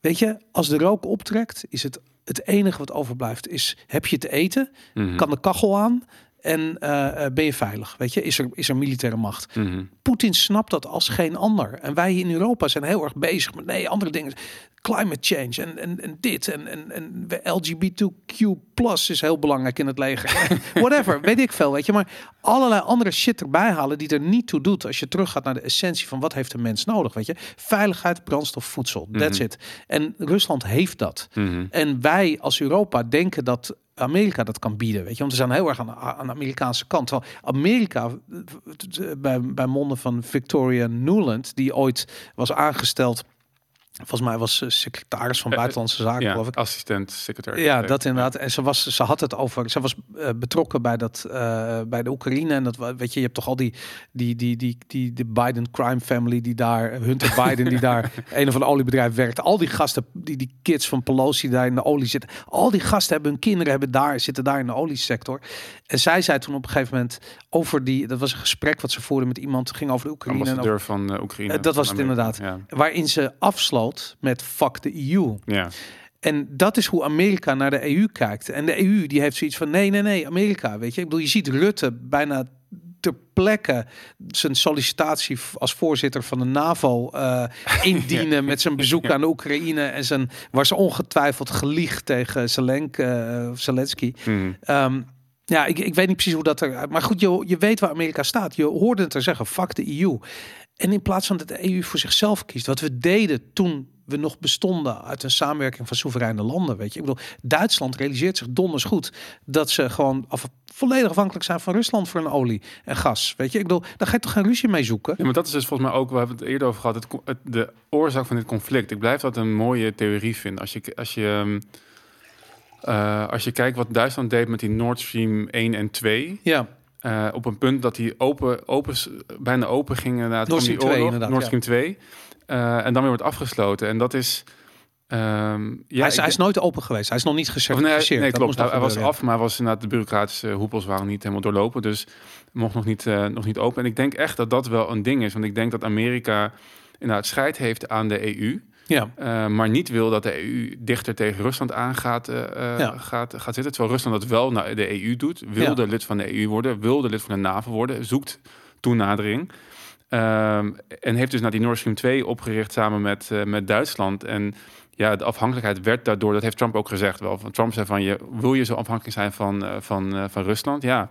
Weet je, als de rook optrekt, is het het enige wat overblijft, is heb je te eten, Mhm. kan de kachel aan en eh, eh, ben je veilig? Weet je, is er, is er militaire macht? Mhm. Poetin snapt dat als geen ander. En wij in Europa zijn heel erg bezig met nee, andere dingen. Climate change en, en, en dit. En, en, en LGBTQ plus is heel belangrijk in het leger. *laughs* Whatever, weet ik veel, weet je. Maar allerlei andere shit erbij halen die er niet toe doet. Als je teruggaat naar de essentie van wat heeft een mens nodig, weet je. Veiligheid, brandstof, voedsel. That's Mhm. it. En Rusland heeft dat. Mhm. En wij als Europa denken dat Amerika dat kan bieden. Weet je, want we zijn heel erg aan, aan de Amerikaanse kant. Terwijl Amerika, eh, bij, bij monden van Victoria Nuland, die ooit was aangesteld. Volgens mij was ze secretaris van Eh, eh, Buitenlandse Zaken, Ja, geloof ik. assistent, secretaris. Ja, dat inderdaad. En ze, was, ze had het over. Ze was eh, betrokken bij, dat, eh, bij de Oekraïne. En dat weet je, je hebt toch al die, die, die, die, die, de Biden crime family die daar, Hunter *laughs* Biden, die daar een of ander oliebedrijf werkt. Al die gasten, die, die kids van Pelosi daar in de olie zitten. Al die gasten hebben hun kinderen hebben daar, zitten daar in de oliesector. En zij zei toen op een gegeven moment over die, dat was een gesprek wat ze voerden met iemand, ging over de Oekraïne. En over, Ambassadeur van eh, Oekraïne. Eh, dat was het Amerika. inderdaad. waarin ze afsloot met fuck de EU. Ja. En dat is hoe Amerika naar de EU kijkt. En de EU die heeft zoiets van nee, nee, nee, Amerika. Weet je, ik bedoel, je ziet Rutte bijna ter plekke zijn sollicitatie als voorzitter van de NAVO eh, *laughs* indienen met zijn bezoek aan de Oekraïne en zijn waar ze ongetwijfeld gelieg tegen Zelenk, eh, Zelensky. Mhm. Ehm, ja, ik, ik weet niet precies hoe dat er. Maar goed, je, je weet waar Amerika staat. Je hoorde het er zeggen: fuck de EU. En in plaats van dat de EU voor zichzelf kiest, wat we deden toen we nog bestonden uit een samenwerking van soevereine landen. Weet je, ik bedoel, Duitsland realiseert zich donders goed dat ze gewoon af, volledig afhankelijk zijn van Rusland voor een olie en gas. Weet je, ik bedoel, daar ga je toch geen ruzie mee zoeken? Ja, maar dat is dus volgens mij ook, we hebben het eerder over gehad, het- de oorzaak van dit conflict. Ik blijf dat een mooie theorie vinden. Als je, als je, ehm, eh, als je kijkt wat Duitsland deed met die Nord Stream 1 en 2, Ja, eh, op een punt dat die open, open, bijna open gingen na het Nord Stream 2 oorlog, inderdaad, Nord ja. Stream 2, eh, en dan weer wordt afgesloten. En dat is... ehm, ja, hij, is, hij is nooit open geweest. Hij is nog niet nee, gecertificeerd. nee Dat klopt. Hij, hij was af, maar was inderdaad de bureaucratische hoepels waren niet helemaal doorlopen. Dus mocht nog niet, eh, nog niet open. En ik denk echt dat dat wel een ding is. Want ik denk dat Amerika inderdaad scheid heeft aan de EU. Ja, eh, maar niet wil dat de EU dichter tegen Rusland aangaat eh, eh, Ja. gaat, gaat zitten. Terwijl Rusland dat wel naar de EU doet. Wilde lid van de EU worden. Wilde lid van de NAVO worden. Zoekt toenadering. Ehm, en heeft dus naar die Nord Stream 2 opgericht samen met, met Duitsland. En ja, de afhankelijkheid werd daardoor, dat heeft Trump ook gezegd wel. Van Trump zei van, je, wil je zo afhankelijk zijn van, van, van Rusland? Ja,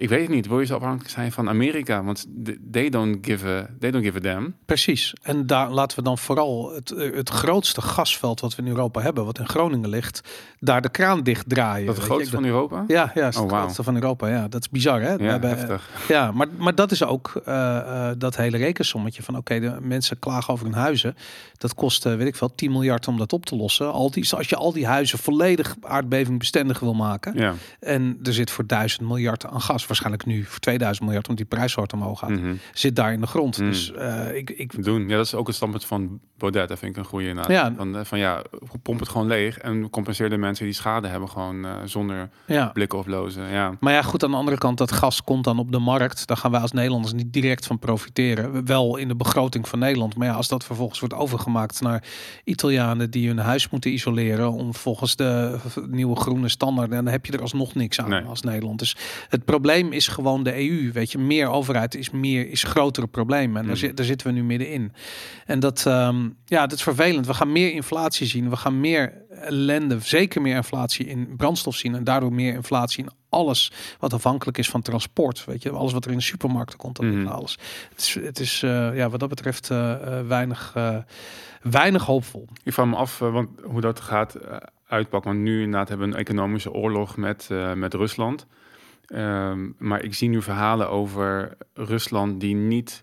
ik weet het niet. Wil je zo afhankelijk zijn van Amerika? Want they don't give a, they don't give a damn. Precies. En daar laten we dan vooral het, eh, het grootste gasveld wat we in Europa hebben, wat in Groningen ligt, daar de kraan dicht draaien. Dat is het grootste van Europa? Ja, ja, het Oh, grootste van Europa. Ja, dat is bizar, hè? We Ja, hebben, heftig. ja maar, maar dat is ook eh, eh, dat hele rekensommetje van oké, de mensen klagen over hun huizen. Dat kost, weet ik veel, 10 miljard om dat op te lossen. Al die, als je al die huizen volledig aardbevingbestendig wil maken. Ja. En er zit voor 1000 miljard aan gas, waarschijnlijk nu voor 2000 miljard, omdat die prijs hard omhoog gaat. Mhm. Zit daar in de grond. Mm. Dus eh, ik, ik, Doen. Ja, dat is ook het standpunt van Baudet, dat vind ik een goede inderdaad. Ja. Van, eh, van ja, pomp het gewoon leeg en compenseer de mensen die schade hebben gewoon eh, zonder Ja. blikken of lozen. Ja. Maar ja, goed, aan de andere kant, dat gas komt dan op de markt. Daar gaan wij als Nederlanders niet direct van profiteren. Wel in de begroting van Nederland. Maar ja, als dat vervolgens wordt overgemaakt naar Italianen die hun huis moeten isoleren. om volgens de nieuwe groene standaard. dan heb je er alsnog niks aan Nee. als Nederland. Dus het probleem is gewoon de EU. Weet je, meer overheid is meer is grotere problemen. En daar, Mm. daar zitten we nu middenin. En dat, ja, dat is vervelend. We gaan meer inflatie zien. We gaan meer ellende, zeker meer inflatie in brandstof zien. En daardoor meer inflatie in alles wat afhankelijk is van transport. Weet je, alles wat er in de supermarkten komt, dat Mhm. alles. Het is, het is eh, ja, wat dat betreft eh, eh, weinig, weinig hoopvol. Ik vraag me af want, hoe dat gaat uitpakken. Want nu inderdaad hebben we een economische oorlog met, met Rusland. Ehm, maar ik zie nu verhalen over Rusland die niet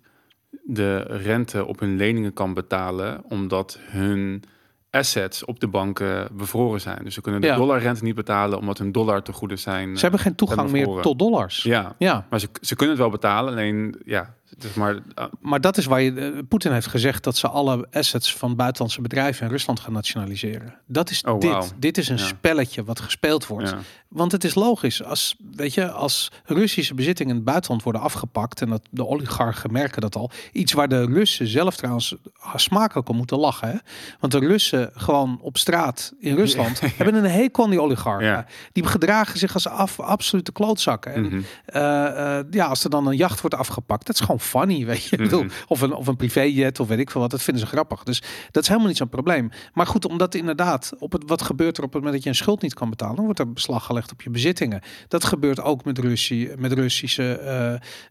de rente op hun leningen kan betalen, omdat hun assets op de banken bevroren zijn. Dus ze kunnen de Ja. dollarrente niet betalen omdat hun dollar te goede zijn. Ze hebben geen toegang hebben meer tot dollars. Ja, Ja, maar ze, ze kunnen het wel betalen, alleen ja, zeg maar. ah, maar dat is waar je. eh, Poetin heeft gezegd dat ze alle assets van buitenlandse bedrijven in Rusland gaan nationaliseren. Dat is Oh, dit. Dit is een Ja. spelletje wat gespeeld wordt. ja. Want het is logisch, als, weet je, als Russische bezittingen in het buitenland worden afgepakt, en dat de oligarchen merken dat al, iets waar de Russen zelf trouwens smakelijk om moeten lachen. Hè? Want de Russen gewoon op straat in Rusland *laughs* hebben een hekel aan die oligarchen. Die gedragen zich als af, absolute klootzakken. En Mhm. eh, eh, ja, als er dan een jacht wordt afgepakt, dat is gewoon funny, *laughs* weet je. Mhm. Of een, of een privéjet of weet ik veel wat, dat vinden ze grappig. Dus dat is helemaal niet zo'n probleem. Maar goed, omdat inderdaad, op het, wat gebeurt er op het moment dat je een schuld niet kan betalen, dan wordt er beslag gelegd op je bezittingen. Dat gebeurt ook met, Russie, met Russische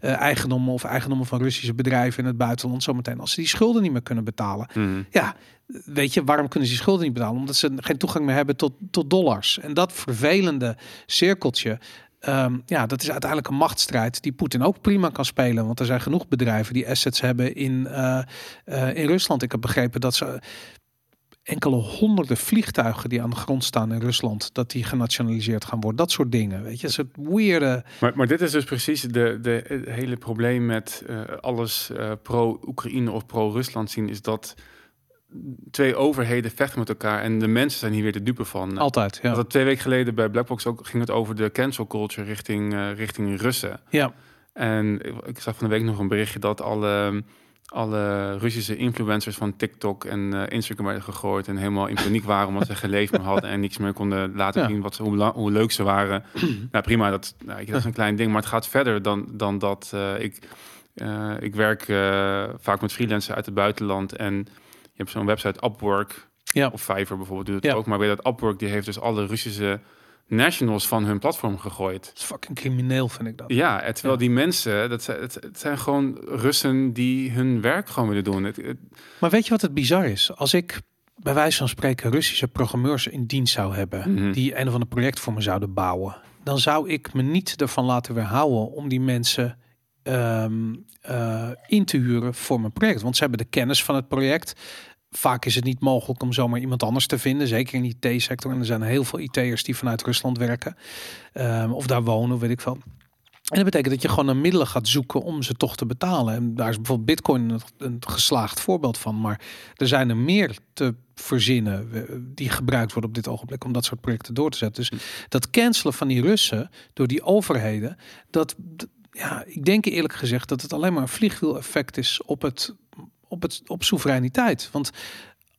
eh, eigendommen of eigendommen van Russische bedrijven in het buitenland zometeen. Als ze die schulden niet meer kunnen betalen, Mhm. ja, weet je, waarom kunnen ze die schulden niet betalen? Omdat ze geen toegang meer hebben tot, tot dollars. En dat vervelende cirkeltje, ehm, ja, dat is uiteindelijk een machtsstrijd die Poetin ook prima kan spelen. Want er zijn genoeg bedrijven die assets hebben in, eh, eh, in Rusland. Ik heb begrepen dat ze enkele honderden vliegtuigen die aan de grond staan in Rusland, dat die genationaliseerd gaan worden. Dat soort dingen, weet je. Een soort weirde... Maar, maar dit is dus precies de, de, het hele probleem met eh, alles pro-Oekraïne of pro-Rusland zien, is dat twee overheden vechten met elkaar en de mensen zijn hier weer de dupe van. Altijd, ja. Dat twee weken geleden bij Blackbox ook ging het over de cancel culture richting, eh, richting Russen. Ja, En ik, zag van de week nog een berichtje dat alle, alle Russische influencers van TikTok en eh, Instagram werden gegooid en helemaal in paniek waren omdat ze *laughs* geen leven meer hadden en niks meer konden laten Ja. zien wat ze, hoe, leuk ze waren. *clears throat* nou prima, dat, nou, ik- dat is een klein ding, maar het gaat verder dan, dan dat. eh, ik, ik werk vaak met freelancers uit het buitenland en hebt zo'n website Upwork ja. of Fiverr bijvoorbeeld doet het Ja. ook, maar weet dat Upwork die heeft dus alle Russische nationals van hun platform gegooid. Dat is fucking crimineel, vind ik dat. Ja, terwijl Ja. die mensen, dat zijn, het, het zijn gewoon Russen die hun werk gewoon willen doen. Het, het- Maar weet je wat het bizar is? Als ik bij wijze van spreken Russische programmeurs in dienst zou hebben, Mhm. die een of ander project voor me zouden bouwen, dan zou ik me niet ervan laten weerhouden om die mensen ehm, eh, in te huren voor mijn project. Want ze hebben de kennis van het project. Vaak is het niet mogelijk om zomaar iemand anders te vinden, zeker in de IT-sector. En er zijn heel veel IT'ers die vanuit Rusland werken ehm, of daar wonen, weet ik veel. En dat betekent dat je gewoon naar middelen gaat zoeken om ze toch te betalen. En daar is bijvoorbeeld Bitcoin een, geslaagd voorbeeld van. Maar er zijn er meer te verzinnen eh, die gebruikt worden op dit ogenblik om dat soort projecten door te zetten. Dus dat cancelen van die Russen door die overheden, dat ja, ik denk eerlijk gezegd dat het alleen maar een vliegwiel-effect is op het op het op soevereiniteit. Want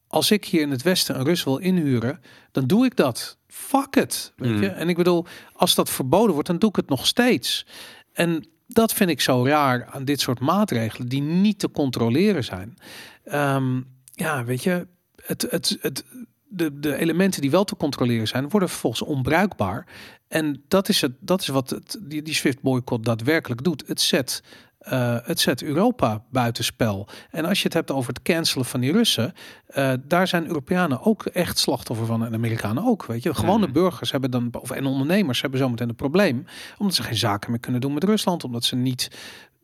als ik hier in het Westen een Rus wil inhuren, dan doe ik dat. Fuck it. Weet Mm. je? En ik bedoel, als dat verboden wordt, dan doe ik het nog steeds. En dat vind ik zo raar aan dit soort maatregelen die niet te controleren zijn. Ehm, ja, weet je, het, het, het, de, de elementen die wel te controleren zijn, worden vervolgens onbruikbaar. En dat is, het, dat is wat het, die, die Swift boycott daadwerkelijk doet. Het zet, eh, het zet Europa buitenspel. En als je het hebt over het cancelen van die Russen, eh, daar zijn Europeanen ook echt slachtoffer van en Amerikanen ook. Weet je, gewone Mhm. burgers hebben dan, of en ondernemers hebben zometeen een probleem, omdat ze geen zaken meer kunnen doen met Rusland, omdat ze niet,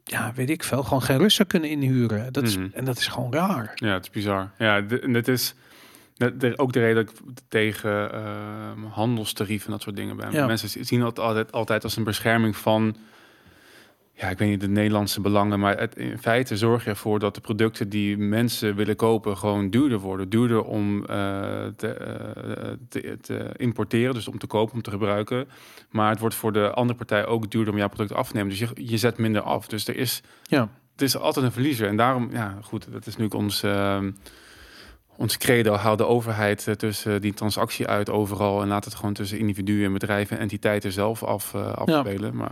ja, weet ik veel, gewoon geen Russen kunnen inhuren. Dat is, Mhm. En dat is gewoon raar. ja, het is bizar. Ja, en dit is ook de reden dat ik tegen ehm handelstarieven en dat soort dingen ben. Ja. Mensen zien dat altijd, altijd als een bescherming van ja, ik weet niet de Nederlandse belangen, maar het, in feite zorg je ervoor dat de producten die mensen willen kopen gewoon duurder worden. Duurder om eh, te, eh, te, te importeren, dus om te kopen, om te gebruiken. Maar het wordt voor de andere partij ook duurder om jouw product af te nemen. Dus je, je zet minder af. Dus er is, Ja. het is altijd een verliezer. En daarom, ja, goed, dat is nu ons, ehm, ons credo. Haal de overheid eh, tussen die transactie uit overal en laat het gewoon tussen individuen en bedrijven en entiteiten zelf af, eh, afspelen. Maar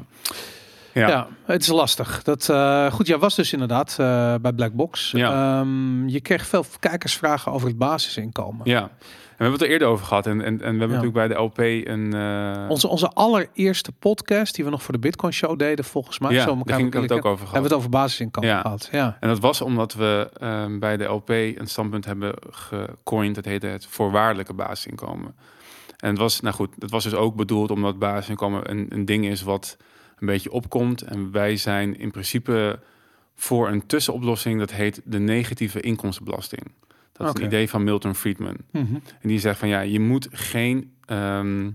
Ja. ja. het is lastig. Dat, eh, goed, jij was dus inderdaad eh, bij Blackbox. Ja. Ehm, je kreeg veel kijkersvragen over het basisinkomen. Ja, we hebben het er eerder over gehad. En, en, en we hebben Ja. natuurlijk bij de LP een... eh, Onze, onze allereerste podcast die we nog voor de Bitcoin Show deden, volgens mij. ja, zo elkaar ging het ook over gehad. Hebben we het over basisinkomen Ja. gehad. Ja. En dat was omdat we ehm, bij de LP een standpunt hebben gecoind. Dat heette het voorwaardelijke basisinkomen. En het was, nou goed, dat was dus ook bedoeld omdat basisinkomen een, een ding is wat een beetje opkomt. En wij zijn in principe voor een tussenoplossing. Dat heet de negatieve inkomstenbelasting. Dat is Oké. een idee van Milton Friedman. Mhm. En die zegt van ja, je moet geen, ehm,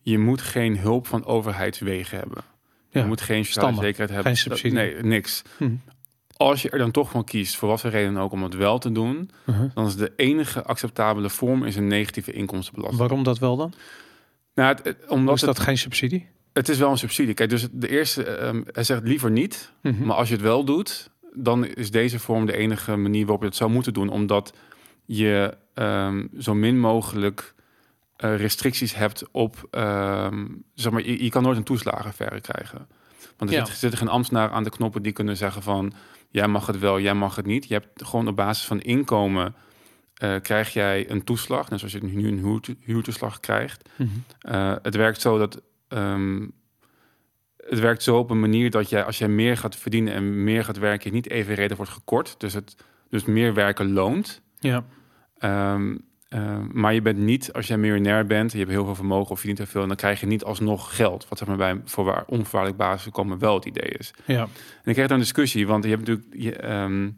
je moet geen hulp van overheidswegen hebben. Ja. Je moet geen sociale zekerheid hebben. Geen Dat- subsidie. nee, niks. Mhm. Als je er dan toch van kiest, voor wat voor reden ook, om het wel te doen, Mhm. dan is de enige acceptabele vorm is een negatieve inkomstenbelasting. Waarom dat wel dan? Nou, het, het- omdat is het, dat geen subsidie? het is wel een subsidie. Kijk, dus de eerste, ehm, hij zegt liever niet, maar als je het wel doet, dan is deze vorm de enige manier waarop je het zou moeten doen, omdat je ehm, zo min mogelijk eh, restricties hebt op, ehm, zeg maar, je, je kan nooit een toeslagenverre krijgen. Want er Ja. zit, zitten geen ambtenaren aan de knoppen die kunnen zeggen van, jij mag het wel, jij mag het niet. Je hebt gewoon op basis van inkomen eh, krijg jij een toeslag, net zoals je nu een huurto- huurtoeslag krijgt. Mhm. Eh, het werkt zo dat. ehm, het werkt zo op een manier dat jij, als jij meer gaat verdienen en meer gaat werken, je niet evenredig wordt gekort. Dus, het, dus meer werken loont. Ja. Ehm, ehm, maar je bent niet, als jij miljonair bent, je hebt heel veel vermogen of verdient heel veel, dan krijg je niet alsnog geld. Wat zeg maar bij voorwaar, onvoorwaardelijk basisinkomen wel het idee is. ja. En ik kreeg daar een discussie, want je hebt natuurlijk. Je, ehm,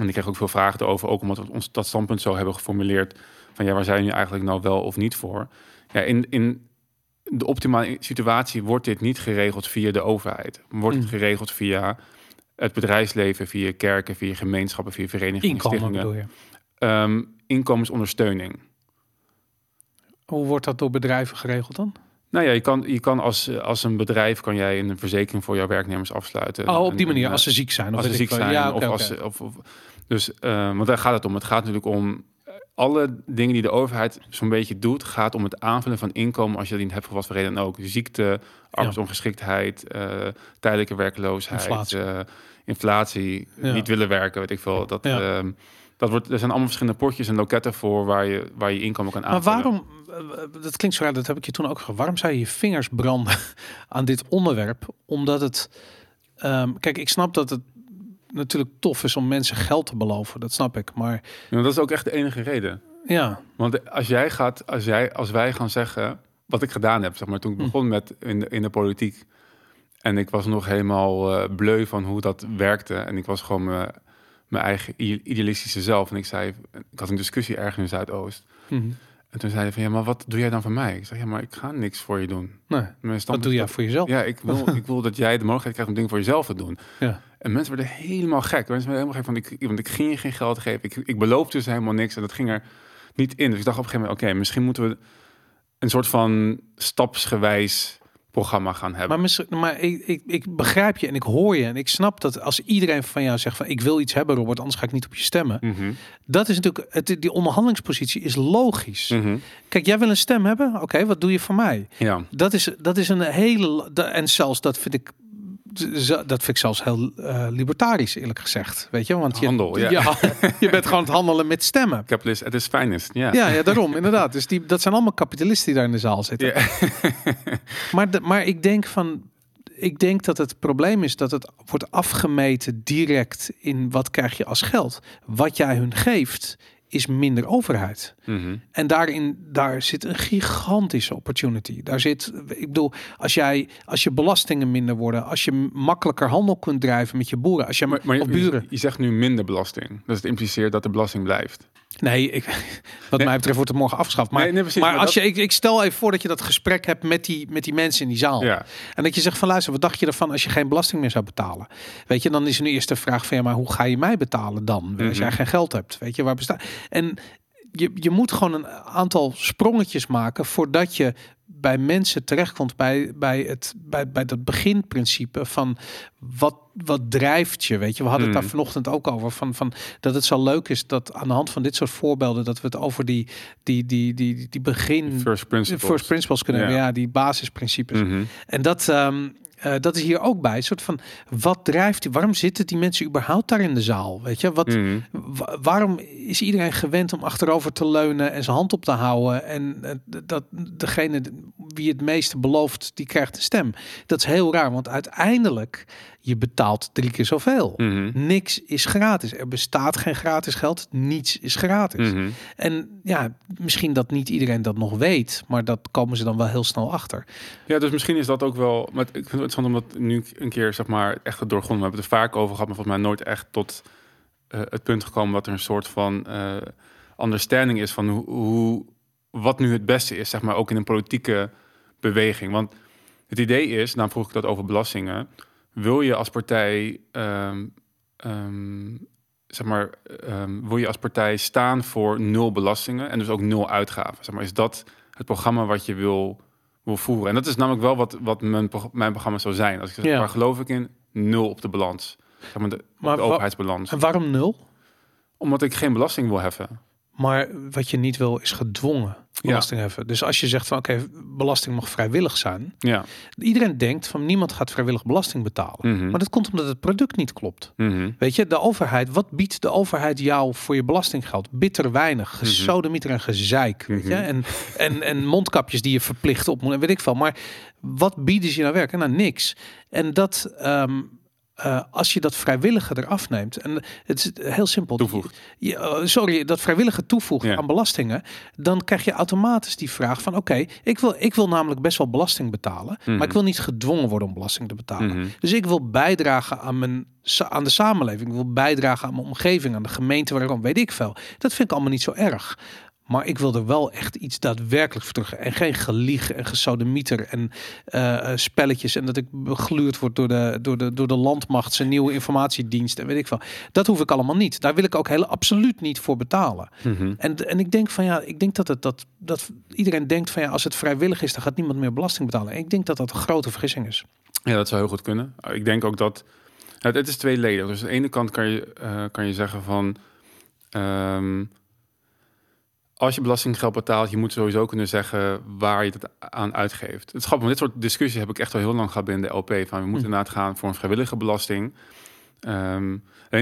en ik kreeg ook veel vragen erover, ook omdat we ons dat standpunt zo hebben geformuleerd. Van ja, waar zijn jullie eigenlijk nou wel of niet voor? Ja, in, in de optimale situatie wordt dit niet geregeld via de overheid. Wordt het Mm. geregeld via het bedrijfsleven, via kerken, via gemeenschappen, via verenigingen, Inkomen stichtingen. Ehm, inkomensondersteuning. Hoe wordt dat door bedrijven geregeld dan? Nou ja, je kan, je kan als, als een bedrijf kan jij een verzekering voor jouw werknemers afsluiten. Oh, op die manier, als ze ziek zijn. Of als ze ziek zijn. Ja, of dus, eh, want daar gaat het om. Het gaat natuurlijk om alle dingen die de overheid zo'n beetje doet, gaat om het aanvullen van inkomen als je dat niet hebt voor wat voor reden dan ook. Ziekte, arbeidsongeschiktheid, eh, tijdelijke werkloosheid, Inflatie. inflatie, inflatie Ja. niet willen werken, weet ik veel. Dat, Ja. ehm, dat wordt, er zijn allemaal verschillende potjes en loketten voor waar je, waar je inkomen kan Maar aanvullen. waarom, eh, dat klinkt zo raar, dat heb ik je toen ook gevraagd. Waarom zou je je vingers branden *laughs* aan dit onderwerp? Omdat het, ehm, kijk, ik snap dat het natuurlijk tof is om mensen geld te beloven. Dat snap ik. Maar Ja, dat is ook echt de enige reden. ja, Want als jij gaat, als jij, als wij gaan zeggen, wat ik gedaan heb, zeg maar, toen ik Hm. begon met in de, in de politiek. En ik was nog helemaal eh bleu van hoe dat werkte. En ik was gewoon mijn, mijn eigen idealistische zelf. En ik zei, ik had een discussie ergens in Zuidoost. Mhm. En toen zei hij van, ja, maar wat doe jij dan voor mij? Ik zeg, ja, maar ik ga niks voor je doen. nee, wat doe jij voor jezelf? Ja, ik wil, ik wil dat jij de mogelijkheid krijgt om dingen voor jezelf te doen. Ja. En mensen werden helemaal gek. Mensen werden helemaal gek van, ik, want ik ging je geen geld geven. Ik, ik beloofde dus helemaal niks en dat ging er niet in. Dus ik dacht op een gegeven moment, oké, misschien moeten we een soort van stapsgewijs programma gaan hebben. Maar, misschien, maar ik, ik, ik begrijp je en ik hoor je en ik snap dat als iedereen van jou zegt van ik wil iets hebben Robert, anders ga ik niet op je stemmen. Mhm, Dat is natuurlijk, het, die onderhandelingspositie is logisch. mhm. Kijk, jij wil een stem hebben? Oké, wat doe je voor mij? Ja, Dat is, dat is een hele. En zelfs dat vind ik. Dat vind ik zelfs heel eh, libertarisch, eerlijk gezegd. Weet je, want je, Handel, ja. *laughs* je bent gewoon het handelen met stemmen. capitalist at its finest. Ja. Ja, ja, daarom, inderdaad. Dus die, dat zijn allemaal kapitalisten die daar in de zaal zitten. *laughs* Maar, de, maar ik denk van. Ik denk dat het probleem is dat het wordt afgemeten direct in wat krijg je als geld. Wat jij hun geeft, is minder overheid. Mhm. En daarin, daar zit een gigantische opportunity. Daar zit, ik bedoel, als jij, als je belastingen minder worden, als je makkelijker handel kunt drijven met je boeren, als je Maar, je, buren. je zegt nu minder belasting. Dus het impliceert dat de belasting blijft. Nee, ik, wat Nee. mij betreft wordt het morgen afgeschaft. Maar, Nee, nee, precies, maar maar als dat- je, ik, ik stel even voor dat je dat gesprek hebt met die, met die mensen in die zaal. Ja. En dat je zegt van luister, wat dacht je ervan als je geen belasting meer zou betalen? Weet je, dan is nu eerst de vraag van ja, maar hoe ga je mij betalen dan? Als jij Mhm. geen geld hebt, weet je, waar bestaat? En je, je moet gewoon een aantal sprongetjes maken voordat je bij mensen terechtkomt bij, bij, het, bij, bij dat beginprincipe van wat, wat drijft je, weet je. We hadden het daar vanochtend ook over, van, van dat het zo leuk is dat aan de hand van dit soort voorbeelden, dat we het over die, die, die, die, die, begin, First principles. first principles kunnen Ja. hebben, ja, die basisprincipes. Mhm. En dat, ehm, eh, dat is hier ook bij. Een soort van, wat drijft, waarom zitten die mensen überhaupt daar in de zaal? Weet je, wat, Mhm. wa- waarom is iedereen gewend om achterover te leunen en zijn hand op te houden? En eh, dat degene wie het meeste belooft, die krijgt een stem. Dat is heel raar, want uiteindelijk, je betaalt drie keer zoveel. Mhm. Niks is gratis. Er bestaat geen gratis geld. Niets is gratis. Mhm. En ja, misschien dat niet iedereen dat nog weet, maar dat komen ze dan wel heel snel achter. Ja, dus misschien is dat ook wel. Maar ik vind het interessant omdat nu een keer zeg maar echt het doorgrond. We hebben het er vaak over gehad, maar volgens mij nooit echt tot eh, het punt gekomen dat er een soort van eh understanding is van hoe, hoe wat nu het beste is, zeg maar ook in een politieke beweging. Want het idee is, nou vroeg ik dat over belastingen. Wil je als partij, ehm, ehm, zeg maar, ehm, wil je als partij staan voor nul belastingen en dus ook nul uitgaven? Zeg maar, is dat het programma wat je wil wil voeren. En dat is namelijk wel wat, wat mijn, mijn programma zou zijn. Als ik zeg, Ja. waar geloof ik in? Nul op de balans. Zeg maar de, Maar de overheidsbalans. En waarom nul? Omdat ik geen belasting wil heffen. Maar wat je niet wil is gedwongen belasting heffen. Dus als je zegt van oké, belasting mag vrijwillig zijn. Ja. Iedereen denkt van niemand gaat vrijwillig belasting betalen. Mhm. Maar dat komt omdat het product niet klopt. Mhm. Weet je, de overheid, wat biedt de overheid jou voor je belastinggeld? Bitter weinig, gesodemieter en gezeik. Weet je? Mhm. En, en, en mondkapjes die je verplicht op moet en weet ik veel. Maar wat bieden ze je nou werken? Nou, niks. En dat, ehm, eh, als je dat vrijwillige eraf neemt, en het is heel simpel. Toevoegt. Je, eh, sorry, dat vrijwillige toevoegt Ja. aan belastingen, dan krijg je automatisch die vraag van: oké, ik wil, ik wil namelijk best wel belasting betalen, Mhm. maar ik wil niet gedwongen worden om belasting te betalen. Mhm. Dus ik wil bijdragen aan, mijn, aan de samenleving. Ik wil bijdragen aan mijn omgeving, aan de gemeente waarom weet ik veel. Dat vind ik allemaal niet zo erg. Maar ik wil er wel echt iets daadwerkelijk voor terug. En geen gelieg en gesodemieter en eh, eh, spelletjes. En dat ik begluurd word door de, door, de, door de landmacht, zijn nieuwe informatiedienst en weet ik veel. Dat hoef ik allemaal niet. Daar wil ik ook heel absoluut niet voor betalen. Mhm. En, en ik denk van ja, ik denk dat het dat, dat iedereen denkt van ja, als het vrijwillig is, dan gaat niemand meer belasting betalen. En ik denk dat dat een grote vergissing is. Ja, dat zou heel goed kunnen. Ik denk ook dat het, het is tweeledig. Dus aan de ene kant kan je, eh, kan je zeggen van ehm, als je belastinggeld betaalt, je moet sowieso kunnen zeggen waar je het aan uitgeeft. Het is grappig, dit soort discussies heb ik echt al heel lang gehad binnen de LP. Van we moeten inderdaad gaan voor een vrijwillige belasting. Ehm,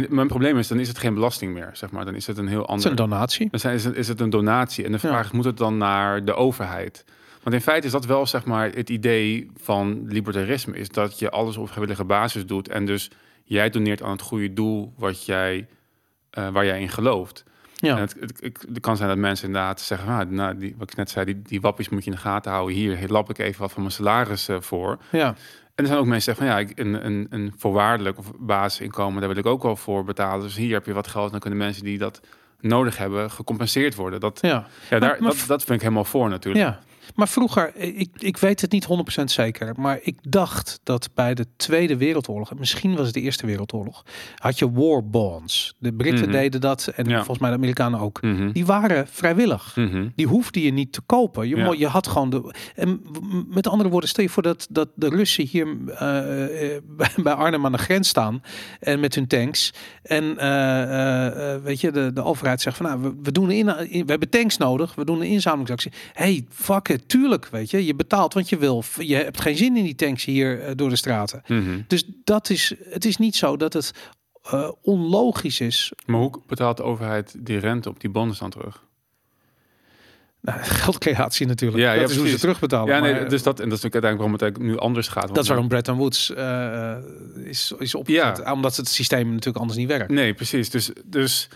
mijn probleem is, dan is het geen belasting meer, zeg maar. Dan is het een heel Het is ander. een donatie. Dan zijn- is het, is het een donatie. En de Ja. vraag is, moet het dan naar de overheid? Want in feite is dat wel zeg maar het idee van libertarisme. Is dat je alles op vrijwillige basis doet. En dus jij doneert aan het goede doel wat jij, eh, waar jij in gelooft. Ja. En het, het, het, het kan zijn dat mensen inderdaad zeggen... Ah, nou, die, wat ik net zei, die, die wappies moet je in de gaten houden. Hier lap ik even wat van mijn salaris eh, voor. ja. En er zijn ook mensen die zeggen van ja, ik- een, een, een voorwaardelijk of basisinkomen, daar wil ik ook wel voor betalen. Dus hier heb je wat geld. Dan kunnen mensen die dat nodig hebben gecompenseerd worden. Dat, Ja. ja, daar, maar- dat, dat vind ik helemaal voor natuurlijk. Ja, maar vroeger, ik, ik weet het niet 100% zeker, maar ik dacht dat bij de Tweede Wereldoorlog, en misschien was het de Eerste Wereldoorlog, had je war bonds. De Britten Mhm. deden dat en Ja. volgens mij de Amerikanen ook. Mhm. Die waren vrijwillig. Mhm. Die hoefde je niet te kopen. Je, Ja. je had gewoon de. En met andere woorden, stel je voor dat, dat de Russen hier eh, eh, *laughs* bij- Arnhem aan de grens staan. En met hun tanks. En eh, eh, eh, weet je, de, de overheid zegt van nou, we, we doen een in, in- we hebben tanks nodig. We doen een inzamelingsactie. Hey, fuck it, tuurlijk, weet je. Je betaalt, want je wil. Je hebt geen zin in die tanks hier eh, door de straten. Mhm. Dus dat is, het is niet zo dat het eh, onlogisch is. Maar hoe betaalt de overheid die rente op die bonnen dan terug? Nou, *laughs* geldcreatie natuurlijk. Ja, ja, dat is hoe ze terugbetalen. ja, nee, maar- dus dat, en dat is natuurlijk uiteindelijk waarom het eigenlijk nu anders gaat. Dat is waarom Bretton Woods eh, eh, is, is opgezet. Omdat het systeem natuurlijk anders niet werkt. Nee, precies. Dus, dus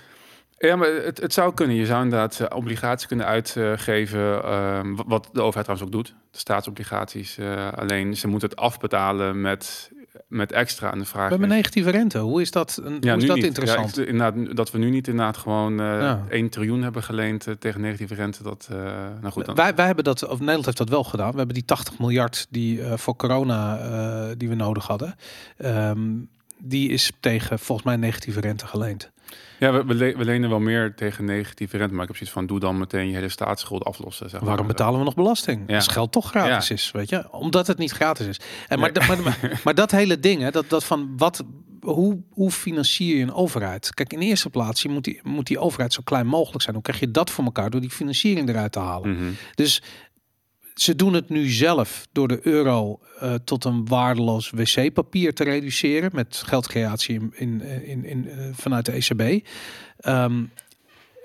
ja, maar het, het zou kunnen. Je zou inderdaad eh, obligaties kunnen uitgeven, ehm, wat de overheid trouwens ook doet. De staatsobligaties. eh, alleen ze moeten het afbetalen met met extra. En de vraag We hebben is- negatieve rente. Hoe is dat, een, ja, hoe is dat niet. interessant? Ja, inderdaad, dat we nu niet inderdaad gewoon eh Ja. 1 triljoen hebben geleend eh, tegen negatieve rente. Dat, eh, nou goed, dan, wij, wij hebben dat, of Nederland heeft dat wel gedaan. We hebben die 80 miljard die eh, voor corona eh, die we nodig hadden. ehm, die is tegen volgens mij negatieve rente geleend. Ja, we, we, le- we lenen wel meer tegen negatieve rente. Maar ik heb zoiets van, doe dan meteen je hele staatsschuld aflossen. Zeg maar. Waarom betalen we nog belasting? Ja. Als geld toch gratis Ja. is, weet je? Omdat het niet gratis is. En maar, maar, maar, *laughs* maar dat hele ding, hè, dat, dat van wat, hoe, hoe financier je een overheid? Kijk, in de eerste plaats je moet, die, moet die overheid zo klein mogelijk zijn. Hoe krijg je dat voor elkaar door die financiering eruit te halen? Mhm. Dus ze doen het nu zelf door de euro eh, tot een waardeloos wc-papier te reduceren met geldcreatie in, in, in, in, eh, vanuit de ECB. Ehm,